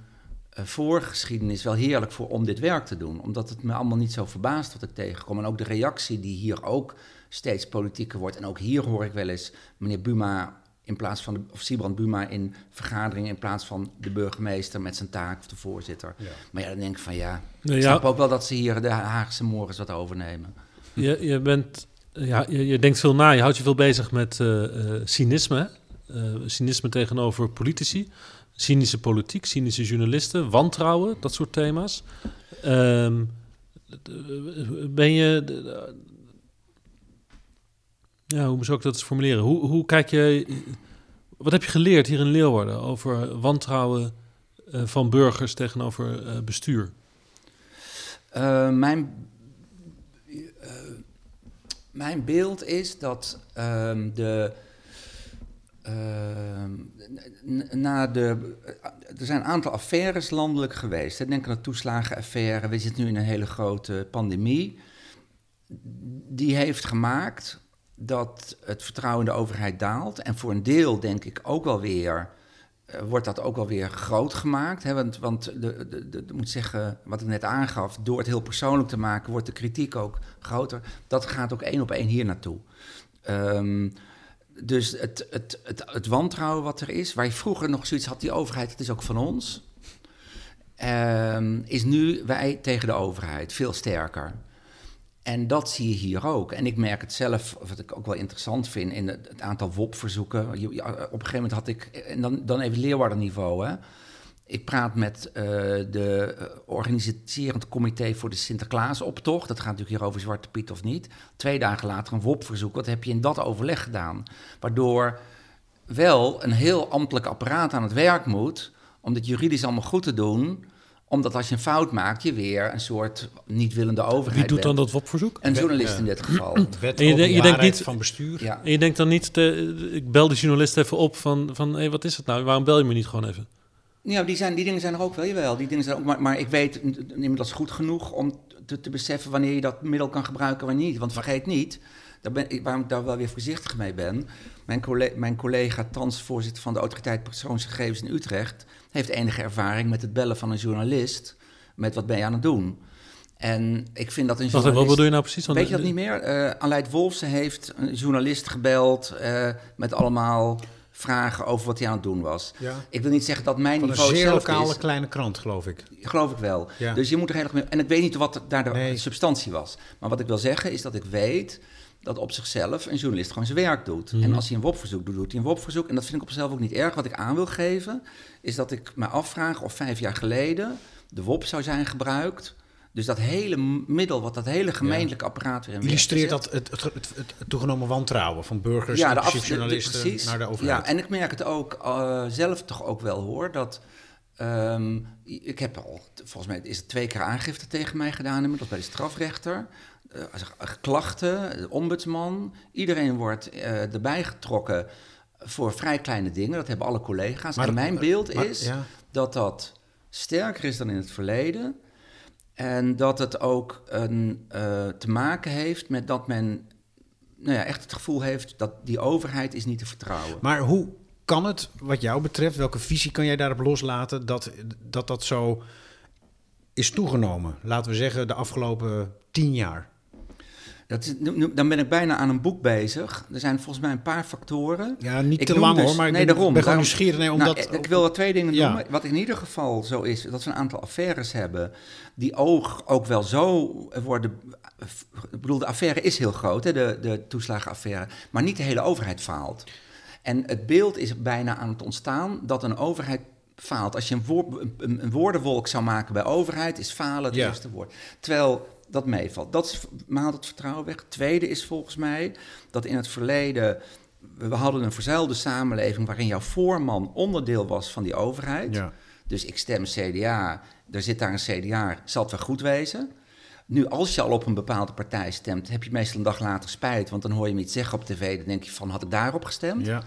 uh, voorgeschiedenis wel heerlijk voor om dit werk te doen, omdat het me allemaal niet zo verbaast wat ik tegenkom. En ook de reactie die hier ook steeds politieker wordt. En ook hier hoor ik wel eens meneer Buma in plaats van de, of Sibrand Buma in vergaderingen in plaats van de burgemeester met zijn taak of de voorzitter. Ja. Maar ja, dan denk ik van ja, nee, ik snap ja. ook wel dat ze hier de Haagse morgens wat overnemen. Je, je bent, ja, je, je, denkt veel na, je houdt je veel bezig met uh, uh, cynisme, uh, cynisme tegenover politici, cynische politiek, cynische journalisten, wantrouwen, dat soort thema's. Um, ben je ja, hoe zou ik dat formuleren? Hoe, hoe kijk je... Wat heb je geleerd hier in Leeuwarden over wantrouwen uh, van burgers tegenover uh, bestuur? Uh, mijn, mijn beeld is dat ehm, de... ehm, na de, er zijn een aantal affaires landelijk geweest. Hè. Denk aan de toeslagenaffaire. We zitten nu in een hele grote pandemie. Die heeft gemaakt dat het vertrouwen in de overheid daalt. En voor een deel denk ik ook wel weer, uh, wordt dat ook wel weer groot gemaakt. Hè? Want, want de, de, moet zeggen, wat ik net aangaf, door het heel persoonlijk te maken, wordt de kritiek ook groter. Dat gaat ook één op één hier naartoe. Um, dus het, het, het, wantrouwen wat er is, waar je vroeger nog zoiets had, die overheid, het is ook van ons. Um, is nu wij tegen de overheid veel sterker. En dat zie je hier ook. En ik merk het zelf, wat ik ook wel interessant vind, in het, aantal WOP-verzoeken. Op een gegeven moment had ik, en dan, dan even Leeuwarden niveau, hè. Ik praat met uh, de organiserend comité voor de Sinterklaasoptocht. Dat gaat natuurlijk hier over Zwarte Piet of niet. Twee dagen later een WOP-verzoek. Wat heb je in dat overleg gedaan? Waardoor wel een heel ambtelijk apparaat aan het werk moet... om dit juridisch allemaal goed te doen Omdat als je een fout maakt, je weer een soort niet willende overheid Wie doet dan bent. dat WOP-verzoek? Een journalist in dit geval. Wet En je de- je denkt niet- van bestuur. Ja. En je denkt dan niet, de, ik bel de journalist even op van, van hé, wat is het nou? Waarom bel je me niet gewoon even? Ja, die, zijn, die dingen zijn er ook wel, jawel. Die dingen zijn ook, maar, maar ik weet inmiddels goed genoeg om te, te beseffen wanneer je dat middel kan gebruiken, wanneer niet. Want vergeet niet, daar ben, ik- waarom ik daar wel weer voorzichtig mee ben. Mijn, collega, mijn collega, thans voorzitter van de autoriteit persoonsgegevens in Utrecht, heeft enige ervaring met het bellen van een journalist. Met wat ben je aan het doen? En ik vind dat een Wacht journalist... wat bedoel je nou precies? Weet je dat niet meer? Eh Aleid Wolfsen heeft een journalist gebeld eh, met allemaal vragen over wat hij aan het doen was. Ja. Ik wil niet zeggen dat mijn Van een niveau zeer hetzelfde lokale is. kleine krant, geloof ik. Geloof ik wel. Ja. Dus je moet er heel erg mee... En ik weet niet wat daar de Nee. substantie was. Maar wat ik wil zeggen is dat ik weet dat op zichzelf een journalist gewoon zijn werk doet. Mhm. En als hij een WOP-verzoek doet, doet hij een WOP-verzoek. En dat vind ik op zichzelf ook niet erg. Wat ik aan wil geven, is dat ik me afvraag of vijf jaar geleden de WOP zou zijn gebruikt. Dus dat hele middel, wat dat hele gemeentelijke apparaat weer in Illustreert dat het, het, het, toegenomen wantrouwen van burgers, ja, de journalisten, naar de overheid. Ja, en ik merk het ook eh, zelf toch ook wel hoor, dat ehm, ik heb al, volgens mij is het twee keer aangifte tegen mij gedaan inmiddels bij de strafrechter. Eh, klachten, de ombudsman, iedereen wordt eh, erbij getrokken voor vrij kleine dingen. Dat hebben alle collega's. Maar- en mijn beeld maar- is ja. dat dat sterker is dan in het verleden. En dat het ook een, eh, te maken heeft met dat men nou ja, echt het gevoel heeft dat die overheid is niet te vertrouwen. Maar hoe kan het, wat jou betreft, welke visie kan jij daarop loslaten, dat dat, dat zo is toegenomen? Laten we zeggen de afgelopen tien jaar. Dat is, nu- nu- dan ben ik bijna aan een boek bezig. Er zijn volgens mij een paar factoren. Ja, niet Ik te lang dus- hoor, maar ik nee, ben, daarom, ben gewoon nieuwsgierig. Nee, Nou, omdat, ik wil wel twee dingen Ja. noemen. Wat in ieder geval zo is, dat we een aantal affaires hebben... die oog ook wel zo worden... Ik bedoel, de affaire is heel groot, hè, de, de toeslagenaffaire. Maar niet de hele overheid faalt. En het beeld is bijna aan het ontstaan dat een overheid faalt. Als je een, woord, een, een woordenwolk zou maken bij overheid, is falen het Ja. eerste woord. Terwijl dat meevalt. Dat maalt het vertrouwen weg. Tweede is volgens mij dat in het verleden... We hadden een verzuilde samenleving waarin jouw voorman onderdeel was van die overheid. Ja. Dus ik stem CDA, er zit daar een CDA, zal het wel goed wezen. Nu, als je al op een bepaalde partij stemt, heb je meestal een dag later spijt. Want dan hoor je hem iets zeggen op tv, dan denk je van, had ik daarop gestemd? Ja.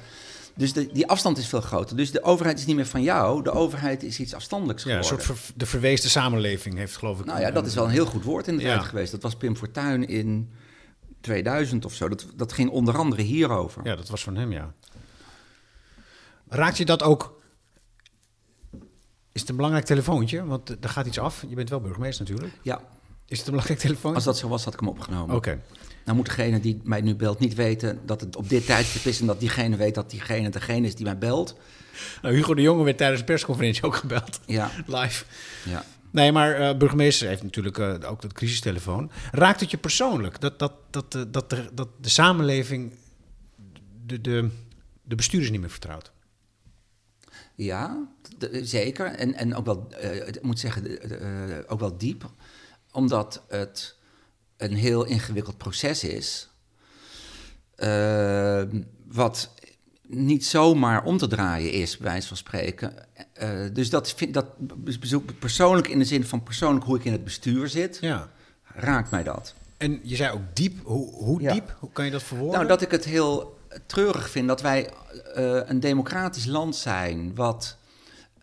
Dus de, die afstand is veel groter. Dus de overheid is niet meer van jou, de overheid is iets afstandelijks Ja, een geworden. soort ver- de verweesde samenleving heeft geloof ik... Nou ja, dat is wel een heel goed woord in de Ja. tijd geweest. Dat was Pim Fortuyn in 2000 of zo. Dat, dat ging onder andere hierover. Ja, dat was van hem, ja. Raakt je dat ook... Is het een belangrijk telefoontje? Want er gaat iets af. Je bent wel burgemeester natuurlijk. Ja, Is het een belangrijk telefoontje? als dat zo was, had ik hem opgenomen. Oké. Nou moet degene die mij nu belt niet weten dat het op dit tijdstip is... en dat diegene weet dat diegene degene is die mij belt. Nou, Hugo de Jonge werd tijdens de persconferentie ook gebeld. Ja, Live. ja. Nee, maar eh, burgemeester heeft natuurlijk eh, ook dat crisistelefoon. Raakt het je persoonlijk dat, dat, dat, eh, dat, de, dat de samenleving de, de, de bestuurders niet meer vertrouwt? Ja, zeker. En, en ook wel, ik moet zeggen, ook wel diep. Omdat het een heel ingewikkeld proces is. eh, wat niet zomaar om te draaien is, bij wijze van spreken. Eh, dus dat, vind, dat bezoek persoonlijk in de zin van persoonlijk hoe ik in het bestuur zit, Ja. raakt mij dat. En je zei ook diep. Hoe, hoe Ja. diep? Hoe kan je dat verwoorden? Nou, dat ik het heel treurig vind dat wij eh, een democratisch land zijn wat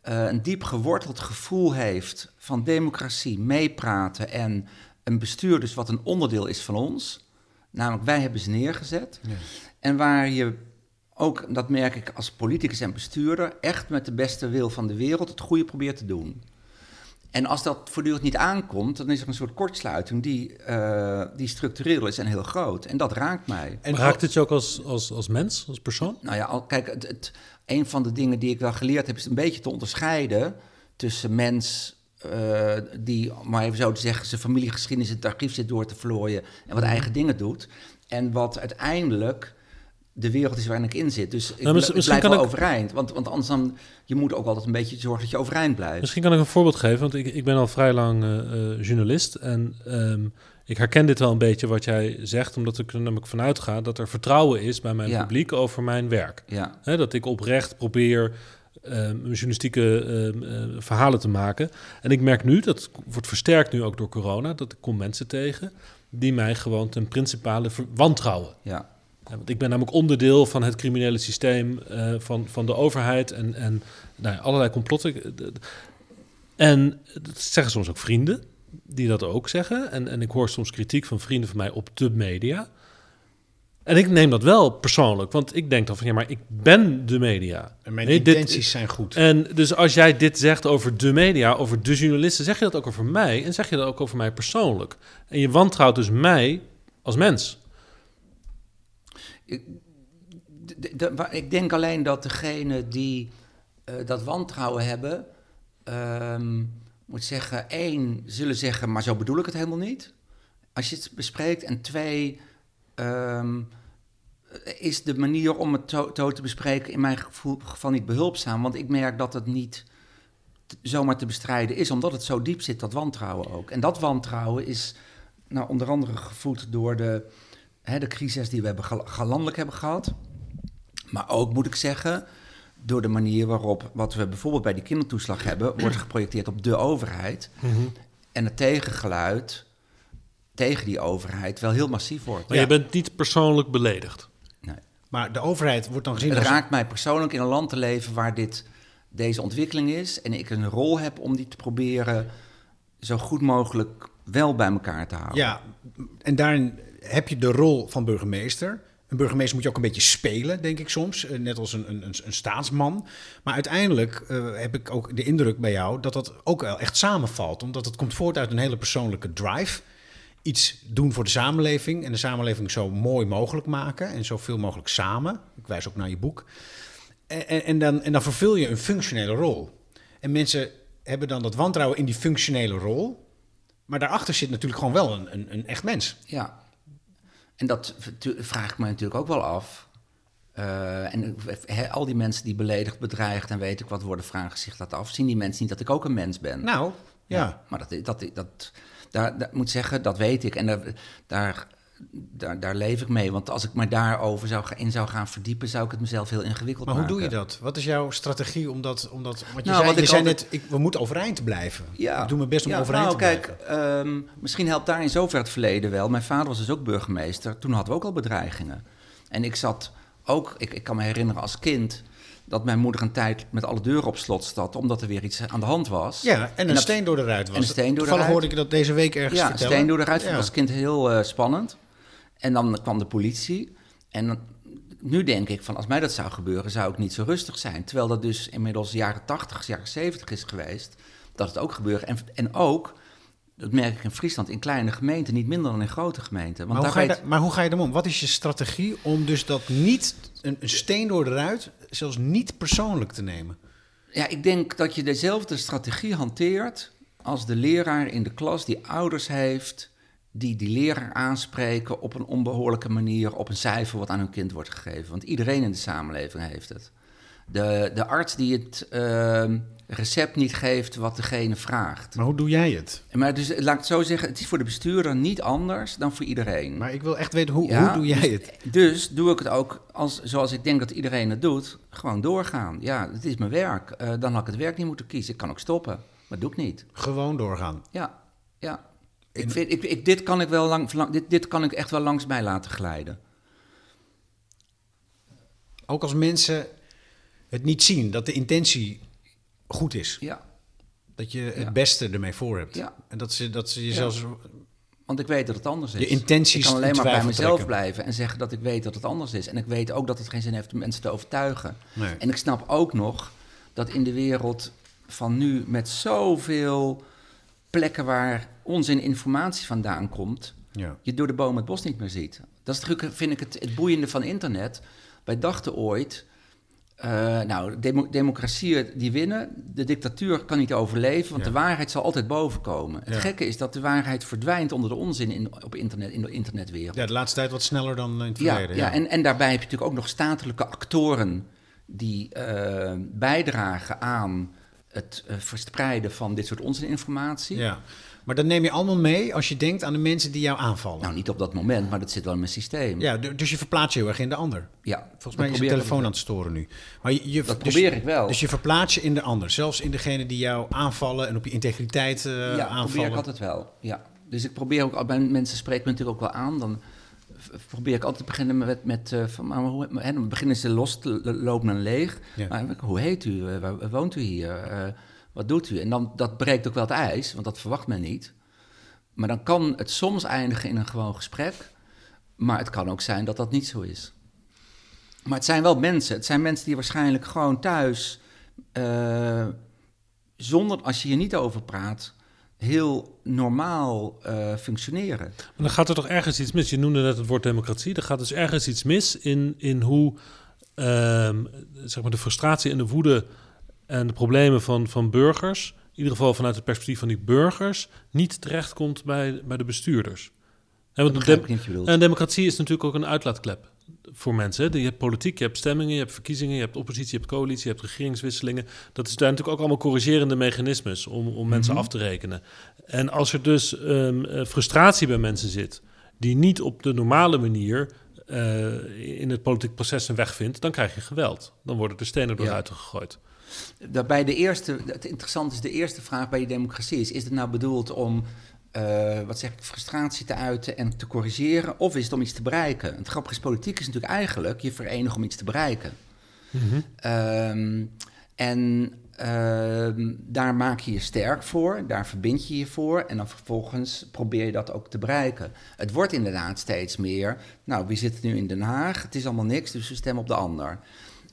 eh, een diep geworteld gevoel heeft van democratie, meepraten en een bestuur dus wat een onderdeel is van ons. Namelijk, wij hebben ze neergezet. Ja. En waar je ook, dat merk ik als politicus en bestuurder, echt met de beste wil van de wereld het goede probeert te doen. En als dat voortdurend niet aankomt, dan is er een soort kortsluiting die, eh, die structureel is en heel groot. En dat raakt mij. En raakt het je ook als, als, als mens, als persoon? Nou ja, al, kijk, het, het, een van de dingen die ik wel geleerd heb, is een beetje te onderscheiden tussen mens eh, die, maar even zo te zeggen, zijn familiegeschiedenis in het archief zit door te vlooien en wat eigen dingen doet. En wat uiteindelijk de wereld is waarin ik in zit. Dus ik, Nou, ik blijf wel ik- overeind. Want, want anders dan, je moet ook altijd een beetje zorgen dat je overeind blijft. Misschien kan ik een voorbeeld geven, want ik, ik ben al vrij lang eh, eh, journalist. En ehm, ik herken dit wel een beetje wat jij zegt, omdat ik er namelijk vanuit ga dat er vertrouwen is bij mijn Ja. publiek over mijn werk. Ja, dat ik oprecht probeer ehm, journalistieke ehm, eh, verhalen te maken. En ik merk nu, dat wordt versterkt nu ook door corona, dat ik kom mensen tegen die mij gewoon ten principale wantrouwen. Ja. Ja, want ik ben namelijk onderdeel van het criminele systeem eh, van, van de overheid en, en nou ja, allerlei complotten. En dat zeggen soms ook vrienden die dat ook zeggen. En, en ik hoor soms kritiek van vrienden van mij op de media. En ik neem dat wel persoonlijk, want ik denk dan van ja, maar ik ben de media. En mijn Nee, dit- intenties zijn goed. En dus als jij dit zegt over de media, over de journalisten, zeg je dat ook over mij en zeg je dat ook over mij persoonlijk. En je wantrouwt dus mij als mens. De- de- de- wa- ik denk alleen dat degene die eh, dat wantrouwen hebben, ehm, moet zeggen, één, zullen zeggen, maar zo bedoel ik het helemaal niet. Als je het bespreekt. En twee, ehm, is de manier om het zo, zo te bespreken in mijn gevoel, geval niet behulpzaam. Want ik merk dat het niet zomaar te bestrijden is, omdat het zo diep zit, dat wantrouwen ook. En dat wantrouwen is nou, onder andere gevoed door de, hè, de crisis die we hebben galandelijk hebben gehad. Maar ook, moet ik zeggen, door de manier waarop wat we bijvoorbeeld bij die kindertoeslag hebben, wordt geprojecteerd op de overheid. En het tegengeluid tegen die overheid wel heel massief wordt. Maar Ja. je bent niet persoonlijk beledigd. Nee. Maar de overheid wordt dan gezien Het als... raakt mij persoonlijk in een land te leven waar dit, deze ontwikkeling is. En ik een rol heb om die te proberen zo goed mogelijk wel bij elkaar te houden. Ja, en daarin heb je de rol van burgemeester. Een burgemeester moet je ook een beetje spelen, denk ik soms. eh, Net als een, een, een- een staatsman. Maar uiteindelijk eh, heb ik ook de indruk bij jou dat dat ook wel echt samenvalt. Omdat het komt voort uit een hele persoonlijke drive. Iets doen voor de samenleving en de samenleving zo mooi mogelijk maken. En zoveel mogelijk samen. Ik wijs ook naar je boek. En, en, dan, en dan vervul je een functionele rol. En mensen hebben dan dat wantrouwen in die functionele rol. Maar daarachter zit natuurlijk gewoon wel een, een, een echt mens. Ja. En dat vraag ik me natuurlijk ook wel af. Eh, en he, al die mensen die beledigd, bedreigd en weet ik wat worden, vragen zich dat af. Zien die mensen niet dat ik ook een mens ben? Nou, ja. Maar dat, dat, dat, daar, daar moet zeggen, dat weet ik. En daar, daar, daar, daar leef ik mee. Want als ik me daarover zou, in zou gaan verdiepen, zou ik het mezelf heel ingewikkeld Maar hoe maken. doe je dat? Wat is jouw strategie om dat... Om dat want je Nou, zei, je ik zei altijd- net, ik, we moeten overeind blijven. Ja. Ik doe mijn best om ja, overeind nou, te kijk, blijven. ehm, misschien helpt daar in zover het verleden wel. Mijn vader was dus ook burgemeester. Toen hadden we ook al bedreigingen. En ik zat ook, ik, ik kan me herinneren als kind... dat mijn moeder een tijd met alle deuren op slot zat... omdat er weer iets aan de hand was. Ja, en een dat- steen door de ruit was. en een steen door de ruit. hoorde ik dat deze week ergens Ja, een steen door de ruit Ja. ik als kind heel eh, spannend. En dan kwam de politie. En nu denk ik van als mij dat zou gebeuren, zou ik niet zo rustig zijn. Terwijl dat dus inmiddels jaren 80, jaren 70 is geweest. Dat het ook gebeurt. En, en ook, dat merk ik in Friesland, in kleine gemeenten, niet minder dan in grote gemeenten. Want Maar hoe, daar ga je weet- maar hoe ga je om? Wat is je strategie om dus dat niet, een, een steen door de ruit, zelfs niet persoonlijk te nemen? Ja, ik denk dat je dezelfde strategie hanteert als de leraar in de klas die ouders heeft, die die leraar aanspreken op een onbehoorlijke manier op een cijfer wat aan hun kind wordt gegeven. Want iedereen in de samenleving heeft het. De, de arts die het ehm, recept niet geeft wat degene vraagt. Maar hoe doe jij het? Maar dus laat ik het zo zeggen, het is voor de bestuurder niet anders dan voor iedereen. Maar ik wil echt weten, hoe, Ja, hoe doe jij het? Dus doe ik het ook als, zoals ik denk dat iedereen het doet, gewoon doorgaan. Ja, het is mijn werk. Eh, dan had ik het werk niet moeten kiezen. Ik kan ook stoppen, maar dat doe ik niet. Gewoon doorgaan. Ja, ja. Ik vind, ik, ik, dit, kan ik wel lang, lang- dit, dit kan ik echt wel langs mij laten glijden. Ook als mensen het niet zien, dat de intentie goed is. Ja, Dat je Ja. het beste ermee voor hebt. Ja. En dat ze, dat ze je zelfs... want ik weet dat het anders is. Je intenties Ik kan alleen maar bij mezelf trekken. blijven en zeggen dat ik weet dat het anders is. En ik weet ook dat het geen zin heeft om mensen te overtuigen. Nee. En ik snap ook nog dat in de wereld van nu met zoveel plekken waar onzin informatie vandaan komt, Ja. je door de boom het bos niet meer ziet. Dat is natuurlijk, vind ik, het, het boeiende van internet. Wij dachten ooit, eh, nou, demo- democratieën die winnen, de dictatuur kan niet overleven, want Ja. de waarheid zal altijd boven komen. Het gekke is dat de waarheid verdwijnt onder de onzin in, op internet, in de internetwereld. ja, de laatste tijd wat sneller dan in het Ja, verleden. ja, En, en daarbij heb je natuurlijk ook nog statelijke actoren die eh, bijdragen aan het eh, verspreiden van dit soort onzininformatie. Ja. Maar dat neem je allemaal mee als je denkt aan de mensen die jou aanvallen. Nou, niet op dat moment, maar dat zit wel in mijn systeem. ja, du- dus je verplaatst je heel erg in de ander. Ja, Volgens mij is je probeer ik telefoon aan het storen nu. Maar je, je- Dat dus- probeer ik wel. Dus je verplaatst je in de ander. Zelfs in degene die jou aanvallen en op je integriteit eh, ja, probeer aanvallen. ik altijd wel. Ja. Dus ik probeer ook, bij mensen spreken me natuurlijk ook wel aan, dan probeer ik altijd te beginnen met, met eh, van, maar hoe, hè, dan beginnen ze los te lopen en leeg. Ja. Maar hoe heet u? Eh, waar, woont u hier? Eh, wat doet u? En dan, dat breekt ook wel het ijs, want dat verwacht men niet. Maar dan kan het soms eindigen in een gewoon gesprek, maar het kan ook zijn dat dat niet zo is. Maar het zijn wel mensen. Het zijn mensen die waarschijnlijk gewoon thuis, eh, zonder als je hier niet over praat, heel normaal eh, functioneren. Maar dan gaat er toch ergens iets mis. Je noemde net het woord democratie. Er gaat dus ergens iets mis in, in hoe ehm, zeg maar de frustratie en de woede en de problemen van, van burgers, in ieder geval vanuit het perspectief van die burgers, niet terechtkomt bij, bij de bestuurders. Want de dem- bedoelt. en democratie is natuurlijk ook een uitlaatklep voor mensen. Hè. Je hebt politiek, je hebt stemmingen, je hebt verkiezingen, je hebt oppositie, je hebt coalitie, je hebt regeringswisselingen. Dat is daar natuurlijk ook allemaal corrigerende mechanismes om, om mensen af te rekenen. En als er dus ehm, eh, frustratie bij mensen zit, die niet op de normale manier eh, in het politiek proces een weg vindt, dan krijg je geweld. Dan worden er stenen door Ja. Daarbij de eerste, het interessante is de eerste vraag bij je democratie is, is het nou bedoeld om, eh, wat zeg ik, frustratie te uiten en te corrigeren, of is het om iets te bereiken? Het grappige is, politiek is natuurlijk eigenlijk je verenigen om iets te bereiken. Ehm, en ehm, daar maak je je sterk voor, daar verbind je je voor en dan vervolgens probeer je dat ook te bereiken. Het wordt inderdaad steeds meer, nou wie zit nu in Den Haag? Het is allemaal niks, dus we stemmen op de ander.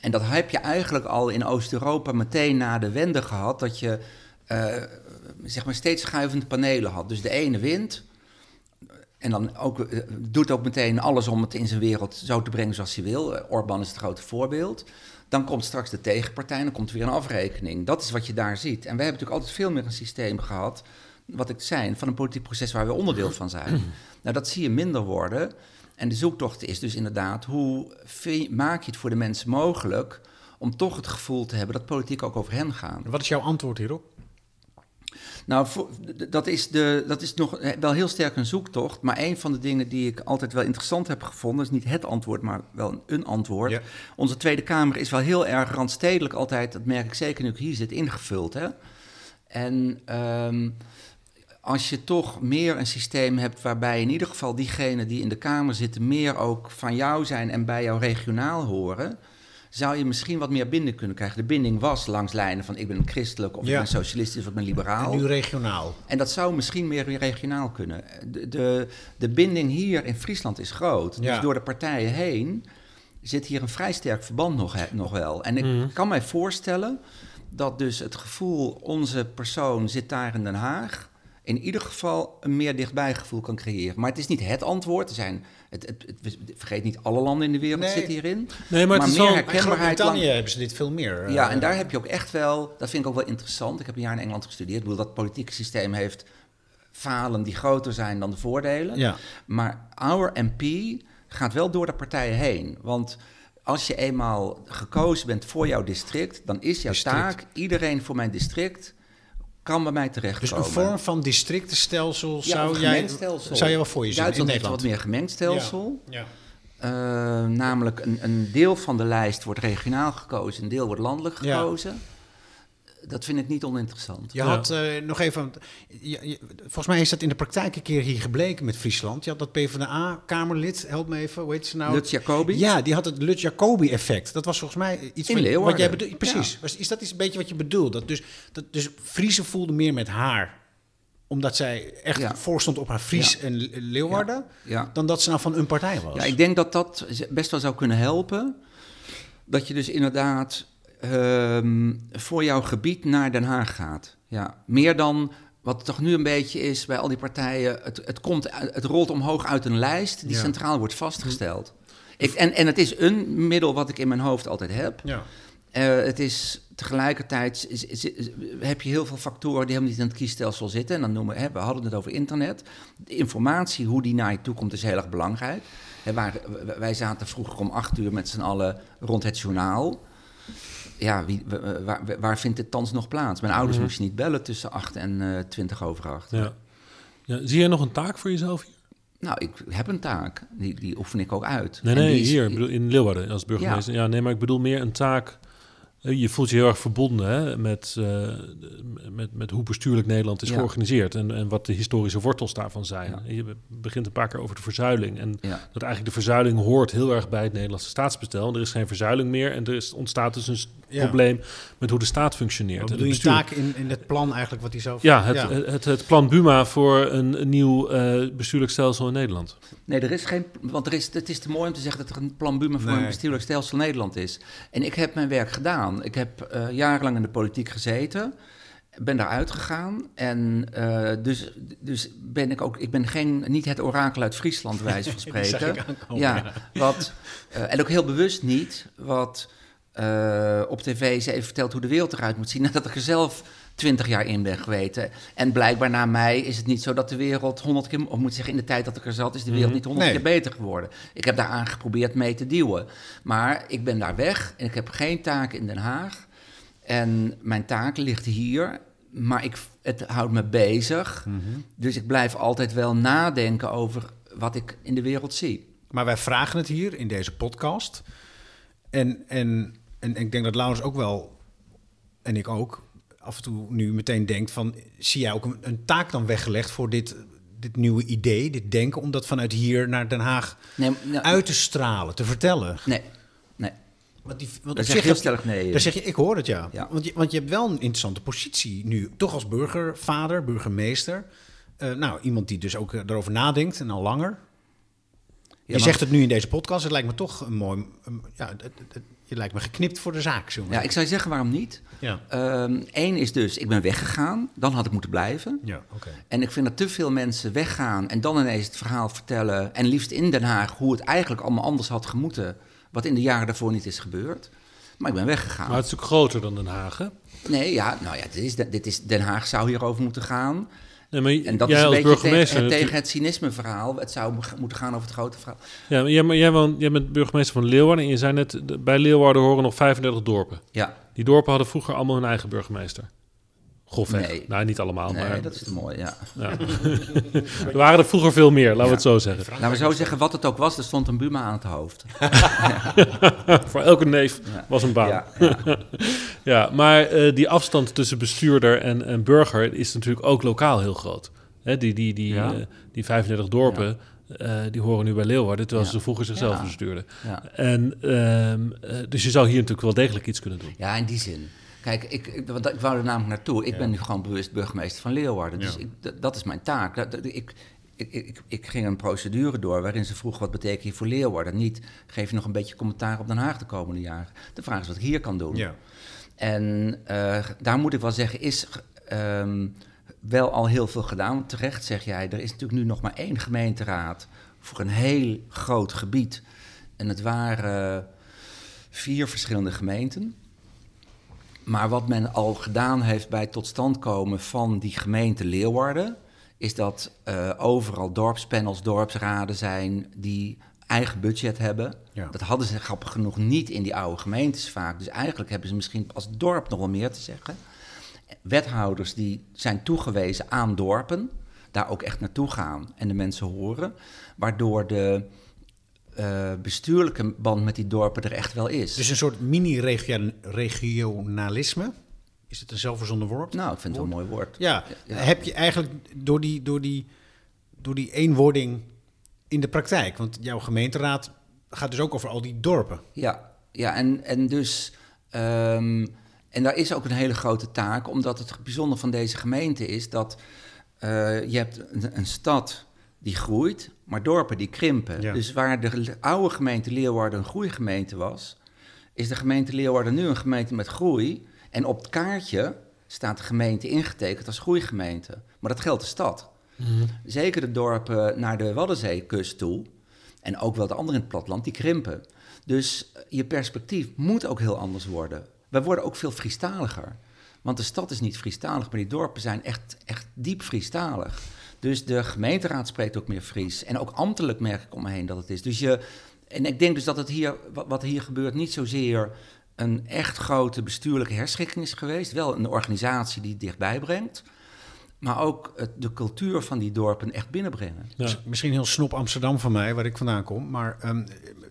En dat heb je eigenlijk al in Oost-Europa meteen na de wende gehad, dat je eh, zeg maar steeds schuivende panelen had. Dus de ene wint, en dan ook, eh, doet ook meteen alles om het in zijn wereld zo te brengen zoals hij wil. Eh, Orbán is het grote voorbeeld. Dan komt straks de tegenpartij, dan komt er weer een afrekening. Dat is wat je daar ziet. En we hebben natuurlijk altijd veel meer een systeem gehad, wat ik zei, van een politiek proces waar we onderdeel van zijn. Nou, dat zie je minder worden. En de zoektocht is dus inderdaad, hoe maak je het voor de mensen mogelijk om toch het gevoel te hebben dat politiek ook over hen gaat. Wat is jouw antwoord hierop? Nou, voor- dat is, de, dat is nog eh, wel heel sterk een zoektocht. Maar een van de dingen die ik altijd wel interessant heb gevonden, is niet het antwoord, maar wel een, een antwoord. Ja. Onze Tweede Kamer is wel heel erg randstedelijk altijd, dat merk ik zeker nu ik hier zit, ingevuld. Hè? En ehm, als je toch meer een systeem hebt waarbij in ieder geval diegenen die in de Kamer zitten, meer ook van jou zijn en bij jou regionaal horen. Zou je misschien wat meer binding kunnen krijgen? De binding was langs lijnen van ik ben christelijk of Ja. ik ben socialistisch of ik ben liberaal. En nu regionaal. En dat zou misschien meer regionaal kunnen. De, de, de binding hier in Friesland is groot. Ja. Dus door de partijen heen zit hier een vrij sterk verband nog, nog wel. En ik kan mij voorstellen dat dus het gevoel, onze persoon zit daar in Den Haag, in ieder geval een meer dichtbij gevoel kan creëren. Maar het is niet het antwoord. Er zijn, het, het, het- vergeet niet, alle landen in de wereld Nee. zitten hierin. Nee, maar het is meer wel- In herkenbaarheid Groot-Brittannië lang- hebben ze dit veel meer. eh, ja, en daar heb je ook echt wel, dat vind ik ook wel interessant. Ik heb een jaar in Engeland gestudeerd. Ik bedoel, dat politieke systeem heeft falen die groter zijn dan de voordelen. Ja. Maar our MP gaat wel door de partijen heen. Want als je eenmaal gekozen bent voor jouw district, dan is jouw District. taak, iedereen voor mijn district kan bij mij Dus terechtkomen. een vorm van districtenstelsel Ja, zou, jij, zou je wel voor je zien in Duitsland een Nederland? wat meer gemengd stelsel. Ja. Eh, namelijk een, een deel van de lijst wordt regionaal gekozen, een deel wordt landelijk gekozen. Dat vind ik niet oninteressant. Je Ja. had eh, nog even. je- je- volgens mij is dat in de praktijk een keer hier gebleken met Friesland. Je had dat PvdA-Kamerlid, help me even, hoe heet ze nou? Lutz Jacobi? Ja, die had het Lut-Jacobi-effect. Dat was volgens mij iets In wat, Leeuwarden. wat jij bedoelt. Precies. Ja. Was, is dat iets, een beetje wat je bedoelt? Dat dus, dat dus Friese voelde meer met haar omdat zij echt Ja. voorstond op haar Fries Ja. en Le- Leeuwarden, Ja. dan dat ze nou van een partij was. Ja, ik denk dat dat best wel zou kunnen helpen. Dat je dus inderdaad ehm, voor jouw gebied naar Den Haag gaat. Ja, meer dan wat het toch nu een beetje is bij al die partijen. Het, het, komt, het rolt omhoog uit een lijst die Ja. centraal wordt vastgesteld. Ik, en, en het is een middel wat ik in mijn hoofd altijd heb. Ja. Eh, het is tegelijkertijd is- is- is- heb je heel veel factoren die helemaal niet in het kiesstelsel zitten. En dan noemen hè, we hadden het over internet. De informatie, hoe die naar je toe komt, is heel erg belangrijk. Hè, waar, wij zaten vroeger om acht uur met z'n allen rond het journaal. Ja, wie, waar, waar vindt dit thans nog plaats? Mijn ouders Mhm. moesten niet bellen tussen acht en eh, twintig over acht. Ja. Ja, zie jij nog een taak voor jezelf hier? Nou, ik heb een taak. Die, die oefen ik ook uit. Nee, En nee, is- hier in Leeuwarden als burgemeester. Ja. nee, maar ik bedoel meer een taak. Eh, Je voelt je heel erg verbonden hè, met, eh, met, met hoe bestuurlijk Nederland is Ja. georganiseerd en, en wat de historische wortels daarvan zijn. Ja. Je begint een paar keer over de verzuiling. En Ja. dat eigenlijk de verzuiling hoort heel erg bij het Nederlandse staatsbestel. En er is geen verzuiling meer en er is, ontstaat dus een probleem met hoe de staat functioneert. Wat En bedoel je het bestuur- taak in, in het plan eigenlijk wat hij zelf... Ja, het, Het, het, plan Buma voor een, een nieuw eh, bestuurlijk stelsel in Nederland. Nee, er is geen. Want er is, het is te mooi om te zeggen dat er een plan Buma voor Nee. een bestuurlijk stelsel Nederland is. En ik heb mijn werk gedaan. Ik heb eh, jarenlang in de politiek gezeten. Ben daaruit gegaan. En eh, dus, dus ben ik ook. Ik ben geen, niet het orakel uit Friesland, wijze van spreken. aankomen, ja, ja. Wat, eh, en ook heel bewust niet wat op tv ze even vertelt hoe de wereld eruit moet zien. Nadat ik er zelf twintig jaar in ben geweten. En blijkbaar na mij is het niet zo dat de wereld honderd keer... Of moet zeggen, in de tijd dat ik er zat is de wereld niet honderd Nee. keer beter geworden. Ik heb daaraan geprobeerd mee te duwen. Maar ik ben daar weg en ik heb geen taak in Den Haag. En mijn taak ligt hier, maar ik, het houdt me bezig. Mhm. Dus ik blijf altijd wel nadenken over wat ik in de wereld zie. Maar wij vragen het hier in deze podcast. En, en, en ik denk dat Laurens ook wel, en ik ook, af en toe nu meteen denkt van... zie jij ook een, een taak dan weggelegd voor dit, dit nieuwe idee, dit denken... om dat vanuit hier naar Den Haag Nee, nou, uit te stralen, te vertellen? nee, nee. Want die, want Daar zeg heb- sterk nee. Daar zeg je, ik hoor het ja. Ja. Want, je, want je hebt wel een interessante positie nu, toch als burgervader, burgemeester. Eh, nou, iemand die dus ook eh, erover nadenkt en al langer. Je maar- zegt het nu in deze podcast, het lijkt me toch een mooi... een- ja, het- het- je lijkt me geknipt voor de zaak, we Ja, ik zou je zeggen waarom niet. Ja, Eén is dus, ik ben weggegaan. Dan had ik moeten blijven. ja oké. En ik vind dat te veel mensen weggaan en dan ineens het verhaal vertellen. En liefst in Den Haag hoe het eigenlijk allemaal anders had gemoeten. Wat in de jaren daarvoor niet is gebeurd. Maar ik ben weggegaan. Maar het is natuurlijk groter dan Den Haag. Hè? Nee, ja, nou ja, dit is, dit is, Den Haag zou hierover moeten gaan. Nee, maar En dat jij is een als beetje burgemeester. tegen, het cynisme-verhaal. Het zou moeten gaan over het grote verhaal. Ja, maar jij, maar jij, woont, jij bent burgemeester van Leeuwarden en je zei net, bij Leeuwarden horen nog 35 dorpen. Ja, Die dorpen hadden vroeger allemaal hun eigen burgemeester. Grofweg. Nee. Nou, niet allemaal, nee, maar dat is te mooi, ja. ja. er waren er vroeger veel meer, laten we het zo zeggen. Laten we zo zeggen, wat het ook was, er stond een Buma aan het hoofd. Voor elke neef was een baan. Ja, Ja, ja. maar eh, die afstand tussen bestuurder en, en burger is natuurlijk ook lokaal heel groot. Hè, die, die, die, eh, die 35 dorpen, eh, die horen nu bij Leeuwarden, terwijl Ja. ze vroeger zichzelf Ja. bestuurden. ja. En, ehm, eh, dus je zou hier natuurlijk wel degelijk iets kunnen doen. Ja, in die zin. Kijk, ik, ik, want ik wou er namelijk naartoe. Ik ben nu gewoon bewust burgemeester van Leeuwarden. Dus ik, dat, is mijn taak. Dat, dat- ik, ik, ik, ik ging een procedure door waarin ze vroeg wat betekent hier voor Leeuwarden. Niet, geef je nog een beetje commentaar op Den Haag de komende jaren. De vraag is wat ik hier kan doen. Ja. En eh, daar moet ik wel zeggen, is ehm, wel al heel veel gedaan. Want terecht zeg jij, er is natuurlijk nu nog maar één gemeenteraad voor een heel groot gebied. En het waren vier verschillende gemeenten. Maar wat men al gedaan heeft bij het tot stand komen van die gemeente Leeuwarden, is dat eh, overal dorpspanels, dorpsraden zijn die eigen budget hebben. Ja. Dat hadden ze grappig genoeg niet in die oude gemeentes vaak. Dus eigenlijk hebben ze misschien als dorp nog wel meer te zeggen. Wethouders die zijn toegewezen aan dorpen, daar ook echt naartoe gaan en de mensen horen, waardoor de eh, bestuurlijke band met die dorpen er echt wel is. Dus een soort mini-regionalisme. Is het een zelfverzonnen woord? nou, ik vind het wel een mooi woord. Ja, Ja. heb je eigenlijk door die, door, die, door die eenwording in de praktijk? Want jouw gemeenteraad gaat dus ook over al die dorpen. Ja, ja en, en dus. ehm, en daar is ook een hele grote taak, omdat het bijzonder van deze gemeente is dat eh, je hebt een, een stad die groeit, maar dorpen die krimpen. Ja. Dus waar de oude gemeente Leeuwarden een groeigemeente was, is de gemeente Leeuwarden nu een gemeente met groei. En op het kaartje staat de gemeente ingetekend als groeigemeente. Maar dat geldt de stad. Zeker de dorpen naar de Waddenzeekust toe. En ook wel de andere in het platteland, die krimpen. Dus eh, je perspectief moet ook heel anders worden. Wij worden ook veel Friestaliger. Want de stad is niet Friestalig, maar die dorpen zijn echt, echt diep Friestalig. Dus de gemeenteraad spreekt ook meer Fries. En ook ambtelijk merk ik om me heen dat het is. Dus je, en ik denk dus dat het hier, wat, hier gebeurt, niet zozeer een echt grote bestuurlijke herschikking is geweest. Wel een organisatie die het dichtbij brengt. maar ook het, de cultuur van die dorpen echt binnenbrengen. Ja. Misschien heel snop Amsterdam van mij, waar ik vandaan kom. Maar ehm,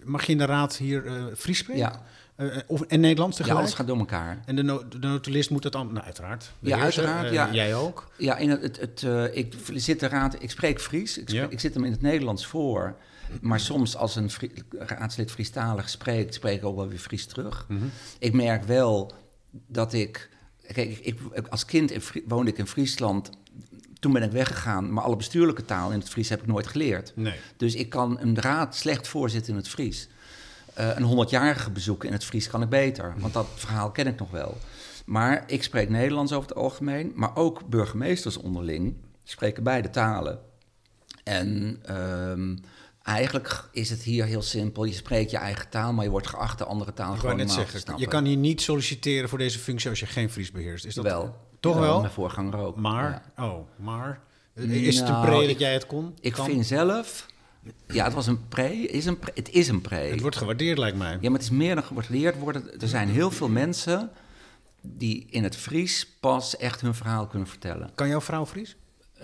mag je in de raad hier eh Fries spreken? Ja, Eh, of, en Nederlands ja, tegelijk? alles gaat door elkaar. En de, no de notulist moet dat dan... Nou, uiteraard. Ja, uiteraard, Eh, ja. Jij ook? Ja, in het, het, het, eh, ik zit de raad, ik spreek Fries, ik, spreek- Ja. ik zit hem in het Nederlands voor. Maar soms als een Fri- raadslid Friestalig spreekt, spreek ik ook wel weer Fries terug. Mhm. Ik merk wel dat ik... Kijk, ik, ik- als kind in woonde ik in Friesland. Toen ben ik weggegaan, maar alle bestuurlijke taal in het Fries heb ik nooit geleerd. Nee. Dus ik kan een raad slecht voorzitten in het Fries. Eh, een honderdjarige bezoeken in het Fries kan ik beter, want dat verhaal ken ik nog wel. Maar ik spreek Nederlands over het algemeen, maar ook burgemeesters onderling spreken beide talen. En ehm, eigenlijk is het hier heel simpel. Je spreekt je eigen taal, maar je wordt geacht de andere taal gewoon net te zeggen, je kan hier niet solliciteren voor deze functie als je geen Fries beheerst. Is dat wel. Toch wel? Mijn voorganger ook. Maar, Ja. oh, maar... Is het een Nou, pre dat jij het kon? Ik Kan? vind zelf... Ja, het was een pre. Is een pre het is een pre. Het wordt gewaardeerd, lijkt mij. Ja, maar het is meer dan gewaardeerd worden. Er zijn heel veel mensen die in het Fries pas echt hun verhaal kunnen vertellen. Kan jouw vrouw Fries?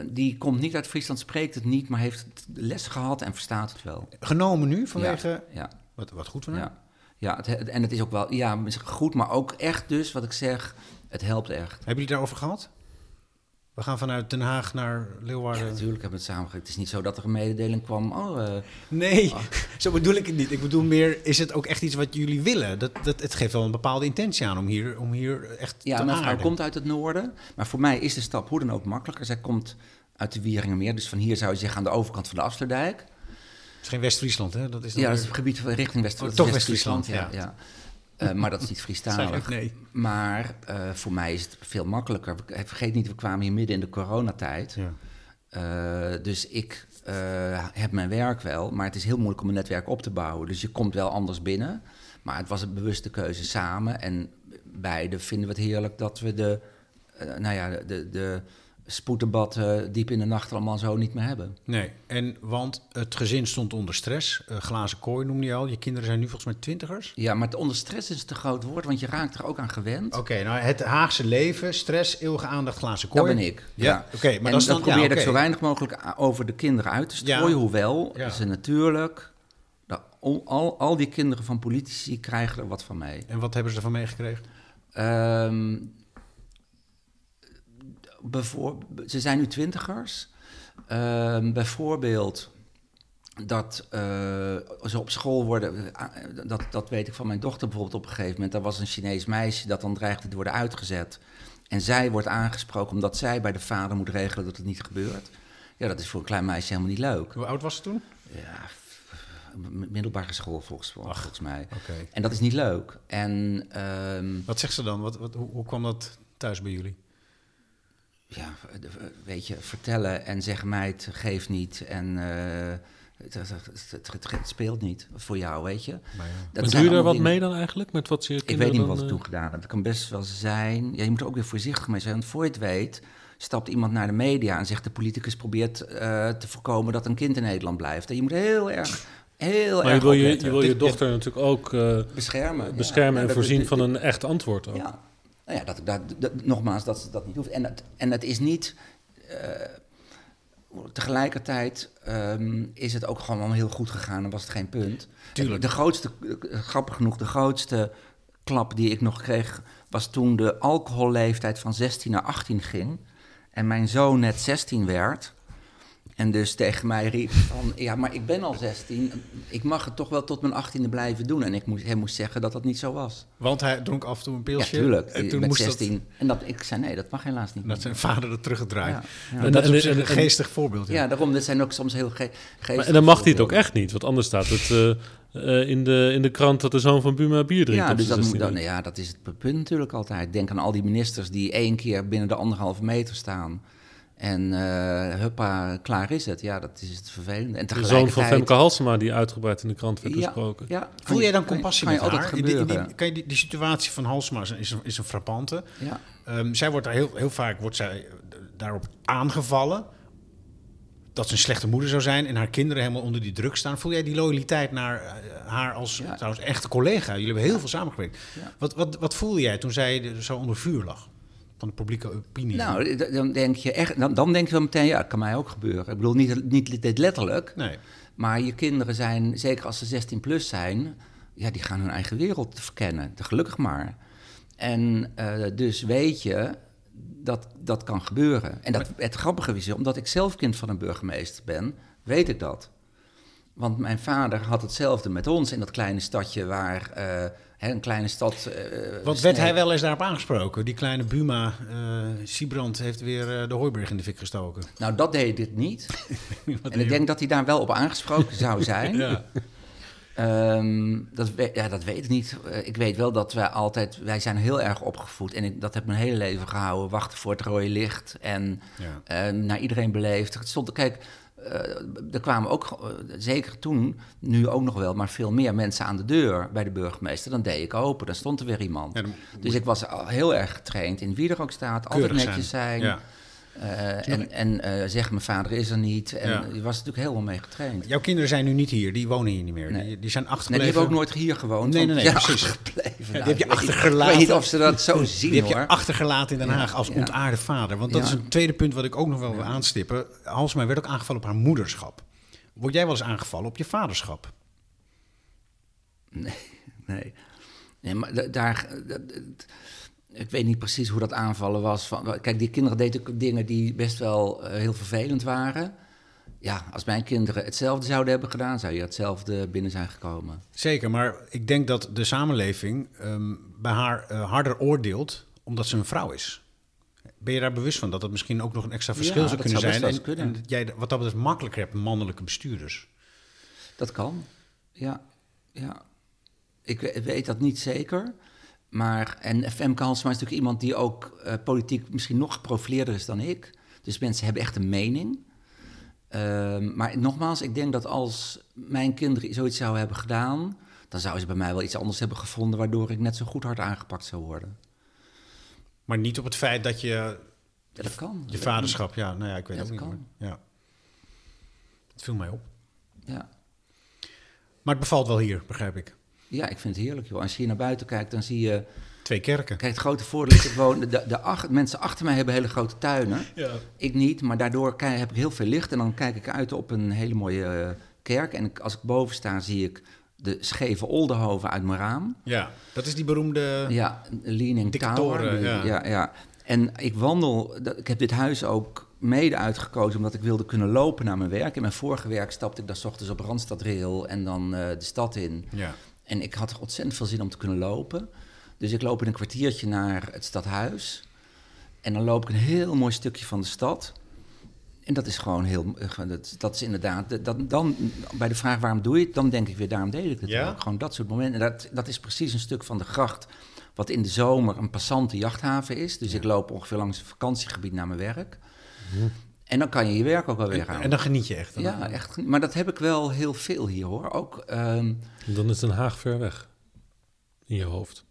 Die komt niet uit Friesland, spreekt het niet, maar heeft les gehad en verstaat het wel. Genomen nu vanwege... Ja, ja, Wat, wat goed van haar? ja. ja het, en het is ook wel ja, goed, maar ook echt dus, wat ik zeg, het helpt echt. Hebben jullie daarover gehad? We gaan vanuit Den Haag naar Ja, Leeuwarden. natuurlijk hebben we het samen. Het is niet zo dat er een mededeling kwam. Oh, eh, nee, zo bedoel ik het niet. Ik bedoel meer, is het ook echt iets wat jullie willen? Dat, dat, het geeft wel een bepaalde intentie aan om hier, om hier echt Ja, te mijn vrouw aarden. komt uit het noorden. Maar voor mij is de stap hoe dan ook makkelijker. Zij komt uit de Wieringermeer. Dus van hier zou je zeggen aan de overkant van de Afsluitdijk. Het is geen West-Friesland, hè? Dat is Ja, dat is het gebied richting Oh, is toch West-Friesland. West-Friesland, ja. ja. Eh, maar dat is niet Friestalig. nee. Maar eh, voor mij is het veel makkelijker. We- Vergeet niet, we kwamen hier midden in de coronatijd. Ja. Eh, dus ik eh, heb mijn werk wel, maar het is heel moeilijk om een netwerk op te bouwen. Dus je komt wel anders binnen. Maar het was een bewuste keuze samen. En beide vinden we het heerlijk dat we de, eh, nou ja, de, de spoeddebatten diep in de nacht allemaal zo niet meer hebben. Nee, en want het gezin stond onder stress. Glazen kooi noemde je al. Je kinderen zijn nu volgens mij twintigers. Ja, maar het onder stress is te groot woord, want je raakt er ook aan gewend. Oké, nou het Haagse leven, stress, eeuwige aandacht, glazen kooi. Dat ben ik. Ja, Ja, oké, maar en dat dan- probeerde ja, ik zo weinig mogelijk over de kinderen uit te strooien. Ja. Hoewel Ja. ze natuurlijk, nou, al, al, al die kinderen van politici krijgen er wat van mee. En wat hebben ze ervan meegekregen? Ehm, ze zijn nu twintigers. Ehm, bijvoorbeeld dat eh, ze op school worden, eh, dat, dat weet ik van mijn dochter bijvoorbeeld op een gegeven moment. Daar was een Chinees meisje dat dan dreigde te worden uitgezet. En zij wordt aangesproken omdat zij bij de vader moet regelen dat het niet gebeurt. Ja, dat is voor een klein meisje helemaal niet leuk. Hoe oud was ze toen? Ja, middelbare school volgens, volgens mij. En dat is niet leuk. En ehm, Wat zegt ze dan? Wat, wat, hoe, hoe kwam dat thuis bij jullie? Ja, de- weet je, vertellen en zeggen meid, geef niet en eh, het, het, het- het- het speelt niet voor jou, weet je. Maar ja. Dat Maar zijn doe je daar wat mee dan eigenlijk? Met wat ze je Ik weet niet dan, wat ik eh, toen gedaan heb. Het kan best wel zijn. Ja, je moet er ook weer voorzichtig mee zijn. Want voor je het weet, stapt iemand naar de media en zegt de politicus probeert eh, te voorkomen dat een kind in Nederland blijft. En je moet heel erg, heel Maar je erg wil je, opletten. je wil je dochter natuurlijk ook eh, beschermen. beschermen Ja, en voorzien van een echt antwoord ook. Ja, nou ja, dat, dat, dat- nogmaals, dat ze dat niet hoeft. En het, en is niet. eh, tegelijkertijd ehm, is het ook gewoon heel goed gegaan en was het geen punt. Tuurlijk. De grootste, grappig genoeg, de grootste klap die ik nog kreeg was toen de alcoholleeftijd van 16 naar 18 ging. En mijn zoon net 16 werd. En dus tegen mij riep van, ja, maar ik ben al 16. Ik mag het toch wel tot mijn 18e blijven doen. En ik moest, hij moest zeggen dat dat niet zo was. Want hij dronk af en toe een Ja, pilsje. tuurlijk. En toen met moest 16. En dat, ik zei, nee, dat mag helaas niet. dat, dat zijn vader dat teruggedraaid. Ja, ja. En dat is op zich een en- geestig voorbeeld. ja, daarom, dit zijn ook soms heel ge geestige Maar, en dan mag hij het ook echt niet, want anders staat het eh, eh, in, de, in de krant dat de zoon van Buma bier drinkt. Ja, dus dat, moet, 16e. dat, nou ja, dat is het punt natuurlijk altijd. Denk aan al die ministers die één keer binnen de anderhalve meter staan. En eh, huppa, klaar is het. Ja, dat is het vervelende. En De zoon van tegelijkertijd... Femke Halsema die uitgebreid in de krant werd Ja, besproken. Ja, Voel jij dan kan- compassie kan je met haar? In die, in die- gebeuren. kan je die, die situatie van Halsema is een, is een, frappante. Ja. Ehm, zij wordt daar heel, heel vaak wordt zij daarop aangevallen. Dat ze een slechte moeder zou zijn en haar kinderen helemaal onder die druk staan. Voel jij die loyaliteit naar eh, haar als Ja. trouwens echte collega? Jullie hebben heel veel samengewerkt. Ja. Wat, wat, wat voelde jij toen zij zo onder vuur lag? Van de publieke opinie? Nou, dan denk je echt, dan, dan denk je wel meteen, ja, dat kan mij ook gebeuren. Ik bedoel, niet, niet dit letterlijk, Nee. maar je kinderen zijn, zeker als ze 16 plus zijn, ja, die gaan hun eigen wereld verkennen. Gelukkig maar. En eh, dus weet je, dat dat kan gebeuren. En dat, het grappige is, omdat ik zelf kind van een burgemeester ben, weet ik dat. Want mijn vader had hetzelfde met ons in dat kleine stadje waar... eh, hè, een kleine stad... eh, Want werd Snee- hij wel eens daarop aangesproken? Die kleine Buma, eh Siebrand, heeft weer eh, de Hooiberg in de fik gestoken. Nou, dat deed dit niet. Wat En ik denk dat hij daar wel op aangesproken zou zijn. Ja. Ehm, dat, ja, dat weet ik niet. Eh, ik weet wel dat wij altijd... Wij zijn heel erg opgevoed. En ik, dat heb ik mijn hele leven gehouden. Wachten voor het rode licht. En Ja. eh, naar iedereen beleefd. Het stond, kijk, eh, er kwamen ook, eh, zeker toen, nu ook nog wel, maar veel meer mensen aan de deur bij de burgemeester. Dan deed ik open, dan stond er weer iemand. Ja, dus ik was al heel erg getraind in wie er ook staat. Altijd netjes zijn. Ja. Eh, en en eh, zeggen, mijn vader is er niet. En Ja. je was natuurlijk helemaal mee getraind. Jouw kinderen zijn nu niet hier, die wonen hier niet meer. Nee. Die, die zijn Nee, achtergebleven. die hebben ook nooit hier gewoond. Nee, nee, nee, precies. achtergebleven. die Nou, heb je achtergelaten. Ik weet niet of ze dat zo zien, Die heb je achtergelaten in Den Haag als ontaarde vader. Want dat is een tweede punt wat ik ook nog wel wil aanstippen. Halsema werd ook aangevallen op haar moederschap. Word jij wel eens aangevallen op je vaderschap? Nee, nee. nee maar da- daar... dat- dat- ik weet niet precies hoe dat aanvallen was. Van, kijk, die kinderen deden dingen die best wel eh, heel vervelend waren. Ja, als mijn kinderen hetzelfde zouden hebben gedaan... zou je hetzelfde binnen zijn gekomen. Zeker, maar ik denk dat de samenleving ehm, bij haar eh, harder oordeelt omdat ze een vrouw is. Ben je daar bewust van dat dat misschien ook nog een extra verschil Ja, zou kunnen zou zijn? en, dat jij wat dat betreft makkelijker hebt mannelijke bestuurders. Dat kan, ja. ja. Ik we- weet dat niet zeker. Maar, en Femke Halsema is natuurlijk iemand die ook eh, politiek misschien nog geprofileerder is dan ik. Dus mensen hebben echt een mening. Ehm, maar nogmaals, ik denk dat als mijn kinderen zoiets zouden hebben gedaan... dan zouden ze bij mij wel iets anders hebben gevonden... waardoor ik net zo goed hard aangepakt zou worden. Maar niet op het feit dat je Ja, dat kan. je vaderschap, ja, nou ja, ik weet Ja, ook dat niet. kan. Ja. Het viel mij op. Ja. Maar het bevalt wel hier, begrijp ik. Ja, ik vind het heerlijk, joh. Als je hier naar buiten kijkt, dan zie je... Twee kerken. Kijk, het grote voordeel is, ik woon, de, de ach- mensen achter mij hebben hele grote tuinen. Ja. Ik niet, maar daardoor kijk- heb ik heel veel licht en dan kijk ik uit op een hele mooie eh, kerk. En ik- als ik boven sta, zie ik de scheve Oldenhoven uit mijn raam. Ja, dat is die beroemde... Ja, Leaning Tower. ja. ja, ja. En ik wandel, dat- ik heb dit huis ook mede uitgekozen omdat ik wilde kunnen lopen naar mijn werk. In mijn vorige werk stapte ik 's ochtends op Randstadrail en dan eh, de stad in. Ja. En ik had er ontzettend veel zin om te kunnen lopen. Dus ik loop in een kwartiertje naar het stadhuis. En dan loop ik een heel mooi stukje van de stad. En dat is gewoon heel. eh, Dat, dat is inderdaad. Dat, dan, bij de vraag waarom doe je het, dan denk ik weer daarom deed ik het. Ja? ook. Gewoon dat soort momenten. En dat, dat is precies een stuk van de gracht. Wat in de zomer een passante jachthaven is. Dus ik loop ongeveer langs het vakantiegebied naar mijn werk. En dan kan je je werk ook wel weer aan. En dan geniet je echt. Dan- ja, echt. Maar dat heb ik wel heel veel hier hoor. Ook. ehm, Dan is Den Haag ver weg. In je hoofd.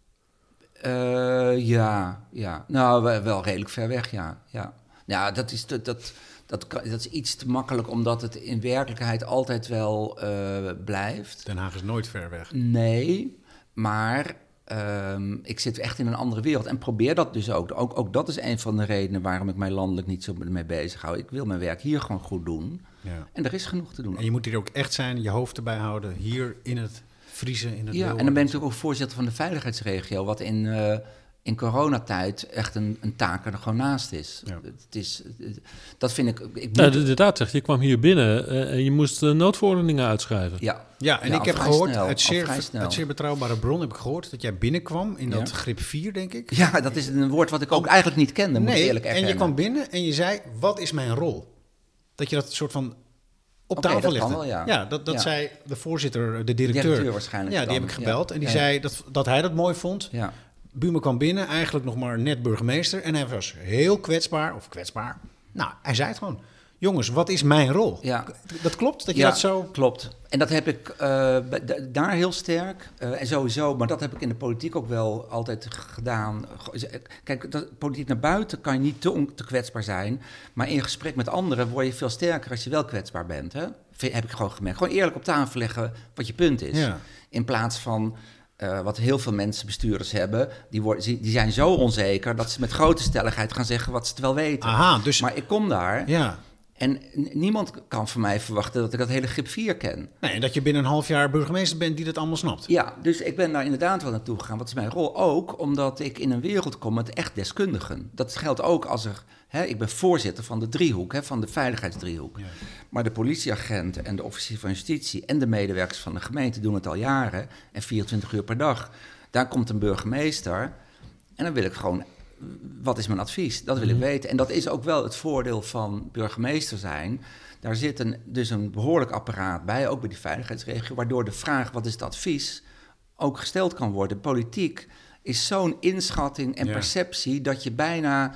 Eh, ja, ja. Nou, wel, redelijk ver weg, ja. Ja, ja dat, is, dat, dat, dat, kan- dat is iets te makkelijk, omdat het in werkelijkheid altijd wel eh, blijft. Den Haag is nooit ver weg. Nee, maar ehm, ik zit echt in een andere wereld en probeer dat dus ook. ook. Ook dat is een van de redenen waarom ik mij landelijk niet zo mee bezig hou. Ik wil mijn werk hier gewoon goed doen. Ja. En er is genoeg te doen. En je moet hier ook echt zijn, je hoofd erbij houden. Hier in het Vriezen, in het Ja, en dan ben ik ook voorzitter van de veiligheidsregio, wat in, eh, in coronatijd echt een, een taak er gewoon naast is. Ja. Het is dat vind ik. ik moet- Nou, inderdaad, zeg, je kwam hier binnen eh, en je moest eh, noodverordeningen uitschrijven. ja. Ja, en Ja, ik heb gehoord, snel, uit zeer, uit zeer betrouwbare bron heb ik gehoord dat jij binnenkwam in dat grip 4, denk ik. ja, dat is een woord wat ik ook eigenlijk niet kende, moet ik nee, eerlijk en je kwam binnen en je zei, wat is mijn rol? Dat je dat soort van op tafel legde. wel, ja. dat, dat Ja. zei de voorzitter, de directeur. Directeur waarschijnlijk Ja, die dan, heb ik gebeld. ja. En die Ja. zei dat, dat hij dat mooi vond. Buma kwam binnen, eigenlijk nog maar net burgemeester. En hij was heel kwetsbaar, of kwetsbaar. Nou, hij zei het gewoon. Jongens, wat is mijn rol? Ja. Dat klopt, dat je ja, dat zo... klopt. En dat heb ik eh, daar heel sterk. eh, en sowieso, maar dat heb ik in de politiek ook wel altijd gedaan. Kijk, dat, politiek naar buiten kan je niet te, kwetsbaar zijn. Maar in gesprek met anderen word je veel sterker als je wel kwetsbaar bent. Hè? Vind- Heb ik gewoon gemerkt. Gewoon eerlijk op tafel leggen wat je punt is. Ja. In plaats van eh, wat heel veel mensen, bestuurders hebben, die, worden, die zijn zo onzeker dat ze met grote stelligheid gaan zeggen wat ze het wel weten. Aha, dus... Maar ik kom daar ja. en niemand kan van mij verwachten dat ik dat hele grip 4 ken. Nee, en dat je binnen een half jaar burgemeester bent die dat allemaal snapt. Ja, dus ik ben daar inderdaad wel naartoe gegaan. Wat is mijn rol? Ook omdat ik in een wereld kom met echt deskundigen. Dat geldt ook als er. Hè, ik ben voorzitter van de driehoek, hè, van de veiligheidsdriehoek. Maar de politieagenten en de officier van justitie en de medewerkers van de gemeente doen het al jaren en 24 uur per dag. Daar komt een burgemeester en dan wil ik gewoon. Wat is mijn advies? Dat wil ik weten. En dat is ook wel het voordeel van burgemeester zijn. Daar zit een, dus een behoorlijk apparaat bij, ook bij die veiligheidsregio, waardoor de vraag wat is het advies ook gesteld kan worden. Politiek is zo'n inschatting en Ja. perceptie dat je bijna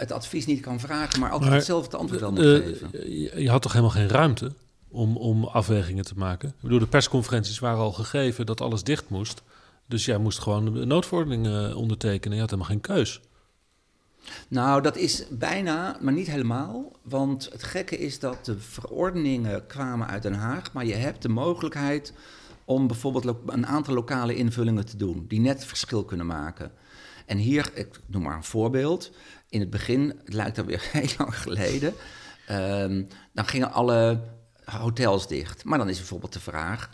het advies niet kan vragen, maar altijd Maar, hetzelfde antwoord wel moet Eh, geven. je, had toch helemaal geen ruimte om, om afwegingen te maken? Ik bedoel, de persconferenties waren al gegeven dat alles dicht moest. Dus jij moest gewoon de noodverordening eh, ondertekenen. Je had helemaal geen keus. Nou, dat is bijna, maar niet helemaal. Want het gekke is dat de verordeningen kwamen uit Den Haag, maar je hebt de mogelijkheid om bijvoorbeeld een aantal lokale invullingen te doen, die net verschil kunnen maken. En hier, ik noem maar een voorbeeld. In het begin, het lijkt alweer heel lang geleden, ehm, dan gingen alle hotels dicht. Maar dan is bijvoorbeeld de vraag,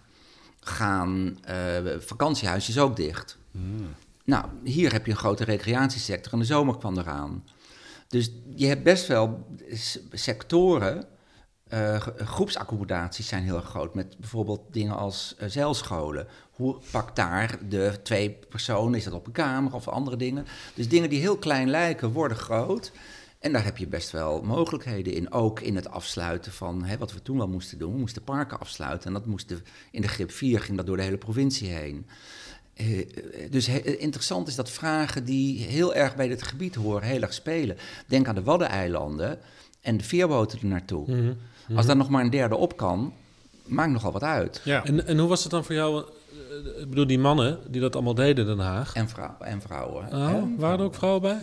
gaan eh, vakantiehuisjes ook dicht? Nou, hier heb je een grote recreatiesector en de zomer kwam eraan. Dus je hebt best wel sectoren. Eh, groepsaccommodaties zijn heel erg groot. Met bijvoorbeeld dingen als eh, zeilscholen. Hoe pakt daar de twee personen? Is dat op een kamer of andere dingen? Dus dingen die heel klein lijken, worden groot. En daar heb je best wel mogelijkheden in. Ook in het afsluiten van hè, wat we toen wel moesten doen. We moesten parken afsluiten. En dat moest in de grip 4 ging dat door de hele provincie heen. Eh, dus interessant is dat vragen die heel erg bij dit gebied horen, heel erg spelen. Denk aan de Waddeneilanden en de veerboten er naartoe. Als daar nog maar een derde op kan, maakt nogal wat uit. Ja. En, en hoe was het dan voor jou? eh, Ik bedoel, die mannen die dat allemaal deden in Den Haag. En, vrou- en vrouwen. Oh, waren er ook vrouwen bij?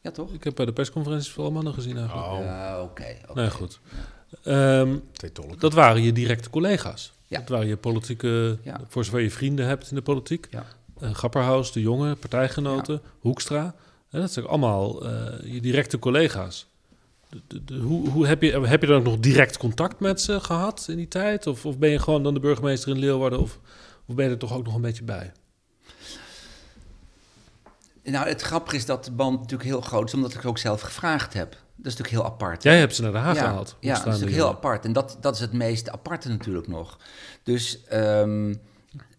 Ja, toch? Ik heb bij de persconferenties vooral mannen gezien eigenlijk. Oh, Ja, oké. oké. Nee, goed. Ehm, dat waren je directe collega's. Ja. Dat waren je politieke, Ja. voor zover je vrienden hebt in de politiek. Ja. Eh, Grapperhaus, De Jonge, partijgenoten, Hoekstra. Hè, dat zijn allemaal eh, je directe collega's. De- de- de- hoe, hoe heb, je, heb je dan ook nog direct contact met ze gehad in die tijd? Of, of ben je gewoon dan de burgemeester in Leeuwarden? Of, of ben je er toch ook nog een beetje bij? Nou, het grappige is dat de band natuurlijk heel groot is, omdat ik ook zelf gevraagd heb. Dat is natuurlijk heel apart. Jij hebt ze naar Den Haag ja, gehaald. Ja, dat is De natuurlijk heel apart. En dat, dat is het meest aparte natuurlijk nog. Dus ehm,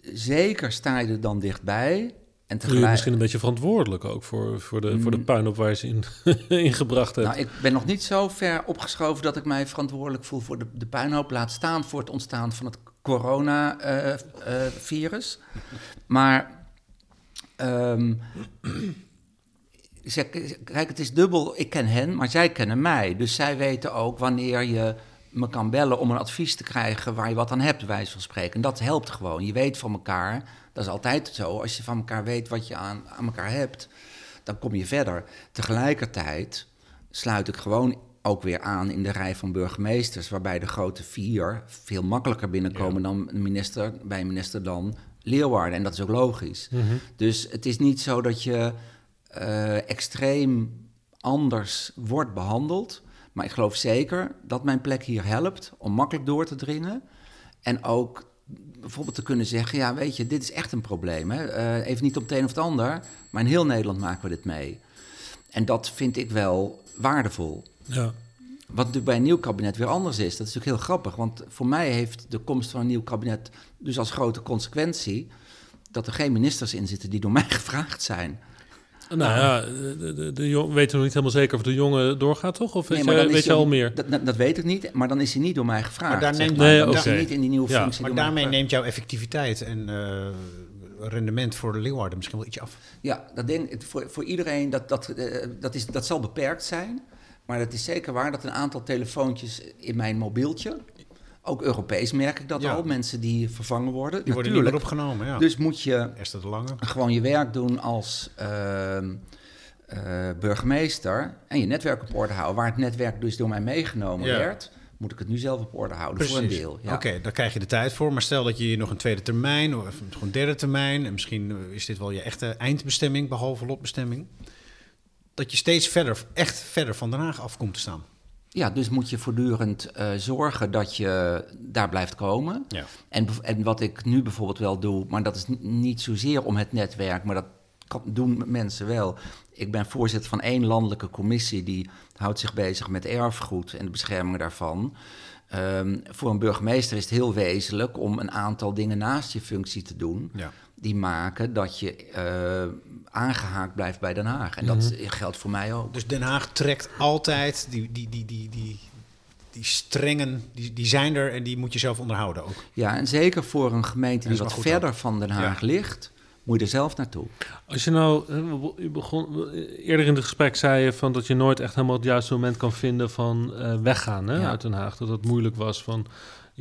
zeker sta je er dan dichtbij. En tegelijk... misschien een beetje verantwoordelijk ook voor, voor, de, voor de Mm. puinhoop waar je ze in, ingebracht hebt? Nou, ik ben nog niet zo ver opgeschoven dat ik mij verantwoordelijk voel voor de, de puinhoop. Laat staan voor het ontstaan van het coronavirus. maar ehm, zeg, kijk, het is dubbel. Ik ken hen, maar zij kennen mij. Dus zij weten ook wanneer je me kan bellen om een advies te krijgen waar je wat aan hebt, wijze van spreken. En dat helpt gewoon. Je weet van elkaar. Dat is altijd zo. Als je van elkaar weet wat je aan, aan elkaar hebt, dan kom je verder. Tegelijkertijd sluit ik gewoon ook weer aan in de rij van burgemeesters, waarbij de grote vier veel makkelijker binnenkomen dan een minister, bij minister dan Leeuwarden. En dat is ook logisch. Dus het is niet zo dat je eh, extreem anders wordt behandeld. Maar ik geloof zeker dat mijn plek hier helpt om makkelijk door te dringen. En ook bijvoorbeeld te kunnen zeggen: ja, weet je, dit is echt een probleem. Hè? Eh, even niet op het een of het ander, maar in heel Nederland maken we dit mee. En dat vind ik wel waardevol. Ja. Wat natuurlijk bij een nieuw kabinet weer anders is. Dat is natuurlijk heel grappig. Want voor mij heeft de komst van een nieuw kabinet dus als grote consequentie dat er geen ministers in zitten die door mij gevraagd zijn. Nou ja, de, de, de jong, weten nog niet helemaal zeker of de jongen doorgaat, toch? Of Nee, maar is weet je al meer? Dat, dat, dat weet ik niet, maar dan is hij niet door mij gevraagd. Maar daar neemt- Nee, Dan is oké. hij niet in die nieuwe Ja, functie. Maar daarmee neemt jouw effectiviteit en eh, rendement voor de Leeuwarden misschien wel ietsje af. Ja, dat denk ik voor, voor iedereen, dat, dat, eh, dat, is, dat zal beperkt zijn. Maar het is zeker waar dat een aantal telefoontjes in mijn mobieltje, ook Europees merk ik dat Ja. al, mensen die vervangen worden. Die worden niet meer opgenomen. Ja. Dus moet je Esther de Lange. gewoon je werk doen als ehm, eh, burgemeester en je netwerk op orde houden. Waar het netwerk dus door mij meegenomen Ja. werd, moet ik het nu zelf op orde houden voor een deel. Ja. Oké, daar krijg je de tijd voor. Maar stel dat je nog een tweede termijn of gewoon derde termijn... en misschien is dit wel je echte eindbestemming, behalve lotbestemming... dat je steeds verder, echt verder van Den Haag af komt te staan. Ja, dus moet je voortdurend eh, zorgen dat je daar blijft komen. Ja. En, en wat ik nu bijvoorbeeld wel doe, maar dat is niet zozeer om het netwerk, maar dat kan, doen mensen wel. Ik ben voorzitter van één landelijke commissie die houdt zich bezig met erfgoed en de bescherming daarvan. Ehm, voor een burgemeester is het heel wezenlijk om een aantal dingen naast je functie te doen. Ja. Die maken dat je eh, aangehaakt blijft bij Den Haag. En dat geldt voor mij ook. Dus Den Haag trekt altijd die, die, die, die, die, die strengen, die, die zijn er en die moet je zelf onderhouden ook. Ja, en zeker voor een gemeente die wat verder ook. van Den Haag Ja. ligt, moet je er zelf naartoe. Als je nou, je begon, eerder in het gesprek zei je van dat je nooit echt helemaal het juiste moment kan vinden van eh, weggaan hè, Ja. uit Den Haag. Dat het moeilijk was van,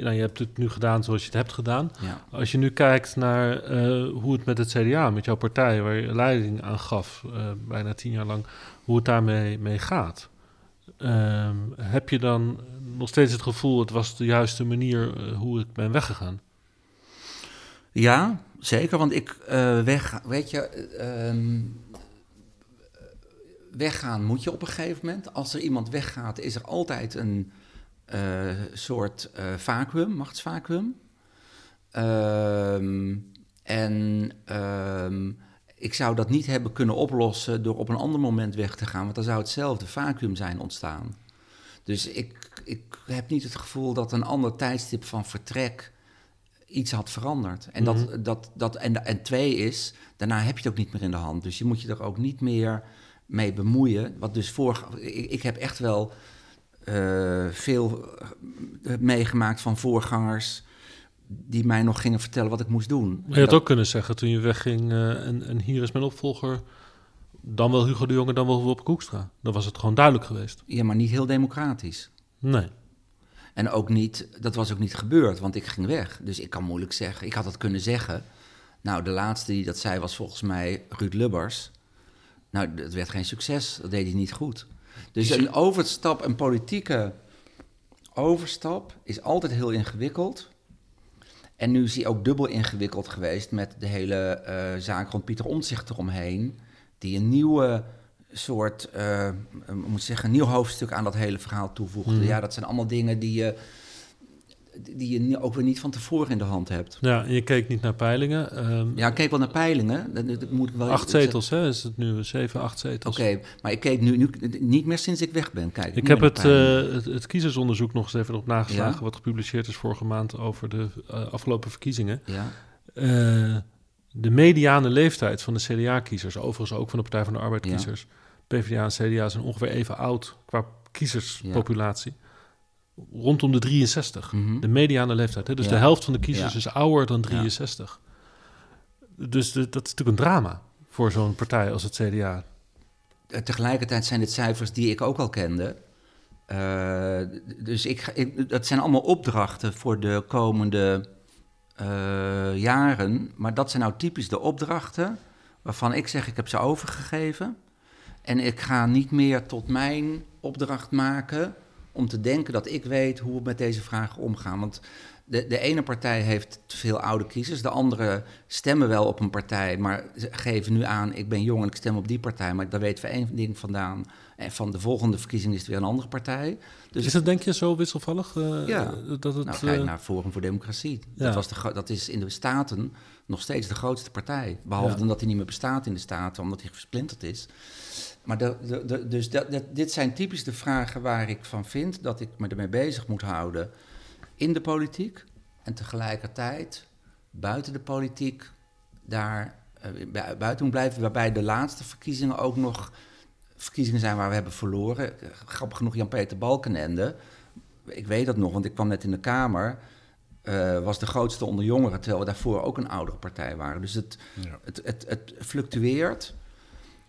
nou, je hebt het nu gedaan zoals je het hebt gedaan. Ja. Als je nu kijkt naar eh, hoe het met het CDA, met jouw partij, waar je leiding aan gaf, eh, bijna tien jaar lang, hoe het daarmee mee gaat. Ehm, heb je dan nog steeds het gevoel, het was de juiste manier eh, hoe ik ben weggegaan? Ja, zeker. Want ik weg, weet je, eh, ehm, weggaan moet je op een gegeven moment. Als er iemand weggaat, is er altijd een soort eh vacuüm, machtsvacuüm. Ehm, en ehm, ik zou dat niet hebben kunnen oplossen door op een ander moment weg te gaan, want dan zou hetzelfde vacuüm zijn ontstaan. Dus ik, ik heb niet het gevoel dat een ander tijdstip van vertrek iets had veranderd. En, Mhm. dat, dat, dat, en, en twee is, daarna heb je het ook niet meer in de hand. Dus je moet je er ook niet meer mee bemoeien. Wat dus voor, ik, ik heb echt wel eh, veel eh, meegemaakt van voorgangers die mij nog gingen vertellen wat ik moest doen. Maar je had dat- ook kunnen zeggen toen je wegging eh, en, en hier is mijn opvolger, dan wel Hugo de Jonge, dan wel Wopke Koekstra. Dan was het gewoon duidelijk geweest. Ja, maar niet heel democratisch. Nee. En ook niet, dat was ook niet gebeurd, want ik ging weg. Dus ik kan moeilijk zeggen, ik had dat kunnen zeggen. Nou, de laatste die dat zei was volgens mij Ruud Lubbers. Nou, dat werd geen succes, dat deed hij niet goed. Dus een overstap, een politieke overstap is altijd heel ingewikkeld. En nu is hij ook dubbel ingewikkeld geweest met de hele eh, zaak rond Pieter Omtzigt eromheen. Die een nieuwe soort, eh, moet zeggen, een nieuw hoofdstuk aan dat hele verhaal toevoegde. Mhm. Ja, dat zijn allemaal dingen die je, die je ook weer niet van tevoren in de hand hebt. Ja, en je keek niet naar peilingen. Ehm, Ja, ik keek wel naar peilingen. Dat, dat moet ik wel acht zetels, hè? Is het nu zeven, acht zetels? Oké, maar ik keek nu, nu niet meer sinds ik weg ben. Kijk, Ik heb het, eh, het, het kiezersonderzoek nog eens even op nageslagen, Ja? wat gepubliceerd is vorige maand over de eh, afgelopen verkiezingen. ja, Eh, de mediane leeftijd van de CDA-kiezers, overigens ook van de Partij van de Arbeid-kiezers, PvdA en CDA zijn ongeveer even oud qua kiezerspopulatie. Rondom de 63. Mhm. De mediane leeftijd. Hè? Dus Ja. de helft van de kiezers Ja. is ouder dan 63. Dus de- dat is natuurlijk een drama voor zo'n partij als het CDA. Tegelijkertijd zijn dit cijfers die ik ook al kende. Eh, dus ik, dat zijn allemaal opdrachten voor de komende eh, jaren. Maar dat zijn nou typisch de opdrachten waarvan ik zeg ik heb ze overgegeven. En ik ga niet meer tot mijn opdracht maken om te denken dat ik weet hoe we met deze vragen omgaan. Want de, de ene partij heeft te veel oude kiezers, de andere stemmen wel op een partij, maar ze geven nu aan, ik ben jong en ik stem op die partij, maar daar weten we één ding vandaan. En van de volgende verkiezing is het weer een andere partij. Dus is dat denk je zo wisselvallig? eh, Ja. Dat het, nou, kijk eh, naar Forum voor Democratie. ja. Dat, was de, dat is in de Staten nog steeds de grootste partij. Behalve Ja. dan dat hij niet meer bestaat in de Staten, omdat hij versplinterd is. Maar de, de, de- dus dat, dat, dit zijn typisch de vragen waar ik van vind dat ik me ermee bezig moet houden in de politiek. En tegelijkertijd buiten de politiek daar eh, bu- buiten moet blijven. Waarbij de laatste verkiezingen ook nog verkiezingen zijn waar we hebben verloren. Eh, Grappig genoeg Jan-Peter Balkenende. Ik weet dat nog, want ik kwam net in de Kamer. eh, was de grootste onder jongeren, terwijl we daarvoor ook een oudere partij waren. Dus het, Ja. het, het, het fluctueert.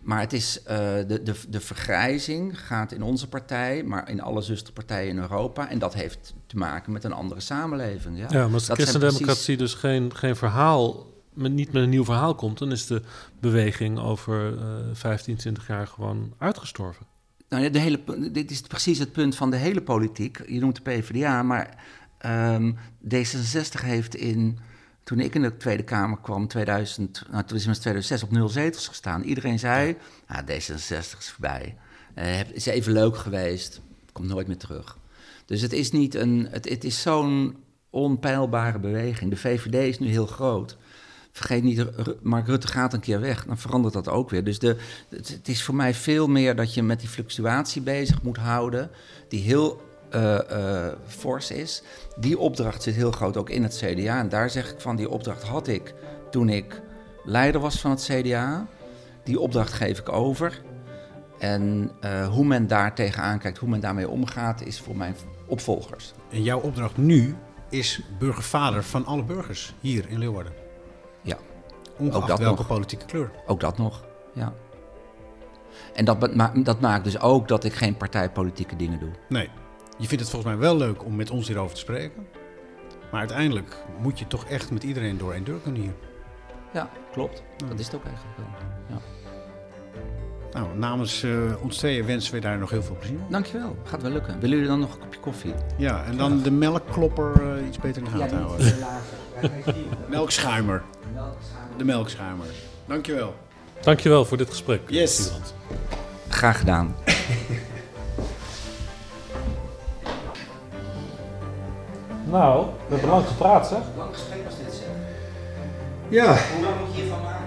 Maar het is, eh, de, de, de vergrijzing gaat in onze partij, maar in alle zusterpartijen in Europa. En dat heeft te maken met een andere samenleving. Ja, Ja, maar als de christendemocratie dus geen, geen verhaal, met, niet met een nieuw verhaal komt, dan is de beweging over eh 15, 20 jaar gewoon uitgestorven. Nou ja, de hele, dit is precies het punt van de hele politiek. Je noemt de PvdA, maar ehm, D66 heeft in, toen ik in de Tweede Kamer kwam, 2000, nou, toen is het 2006 op nul zetels gestaan. Iedereen zei, ah, D66 is voorbij. Eh, het is even leuk geweest, komt nooit meer terug. Dus het is niet een, het, het is zo'n onpeilbare beweging. De VVD is nu heel groot. Vergeet niet, Mark Rutte gaat een keer weg, dan verandert dat ook weer. Dus de, het, het is voor mij veel meer dat je met die fluctuatie bezig moet houden, die heel eh, eh, fors is. Die opdracht zit heel groot ook in het CDA. En daar zeg ik van, die opdracht had ik toen ik leider was van het CDA. Die opdracht geef ik over. En eh, hoe men daar tegenaan kijkt, hoe men daarmee omgaat, is voor mijn opvolgers. En jouw opdracht nu is burgervader van alle burgers hier in Leeuwarden. Ja, Ongeacht Ook dat welke nog. politieke kleur. ook dat nog. Ja. En dat, dat maakt dus ook dat ik geen partijpolitieke dingen doe. Nee. Je vindt het volgens mij wel leuk om met ons hierover te spreken. Maar uiteindelijk moet je toch echt met iedereen door één deur kunnen hier. Ja, klopt. Dat is het ook eigenlijk wel. Ja. Nou, namens eh, ons tweeën wensen we daar nog heel veel plezier. Dankjewel, gaat wel lukken. Willen jullie dan nog een kopje koffie? Ja, en dan de melkklopper eh, iets beter in de gaten houden. Melkschuimer. De melkschuimer. Dankjewel. Dankjewel voor dit gesprek. Yes. Graag gedaan. Nou, we hebben lang gepraat, zeg. Lang gesprek was dit, zeg. Ja. Hoe lang moet je hiervan maken?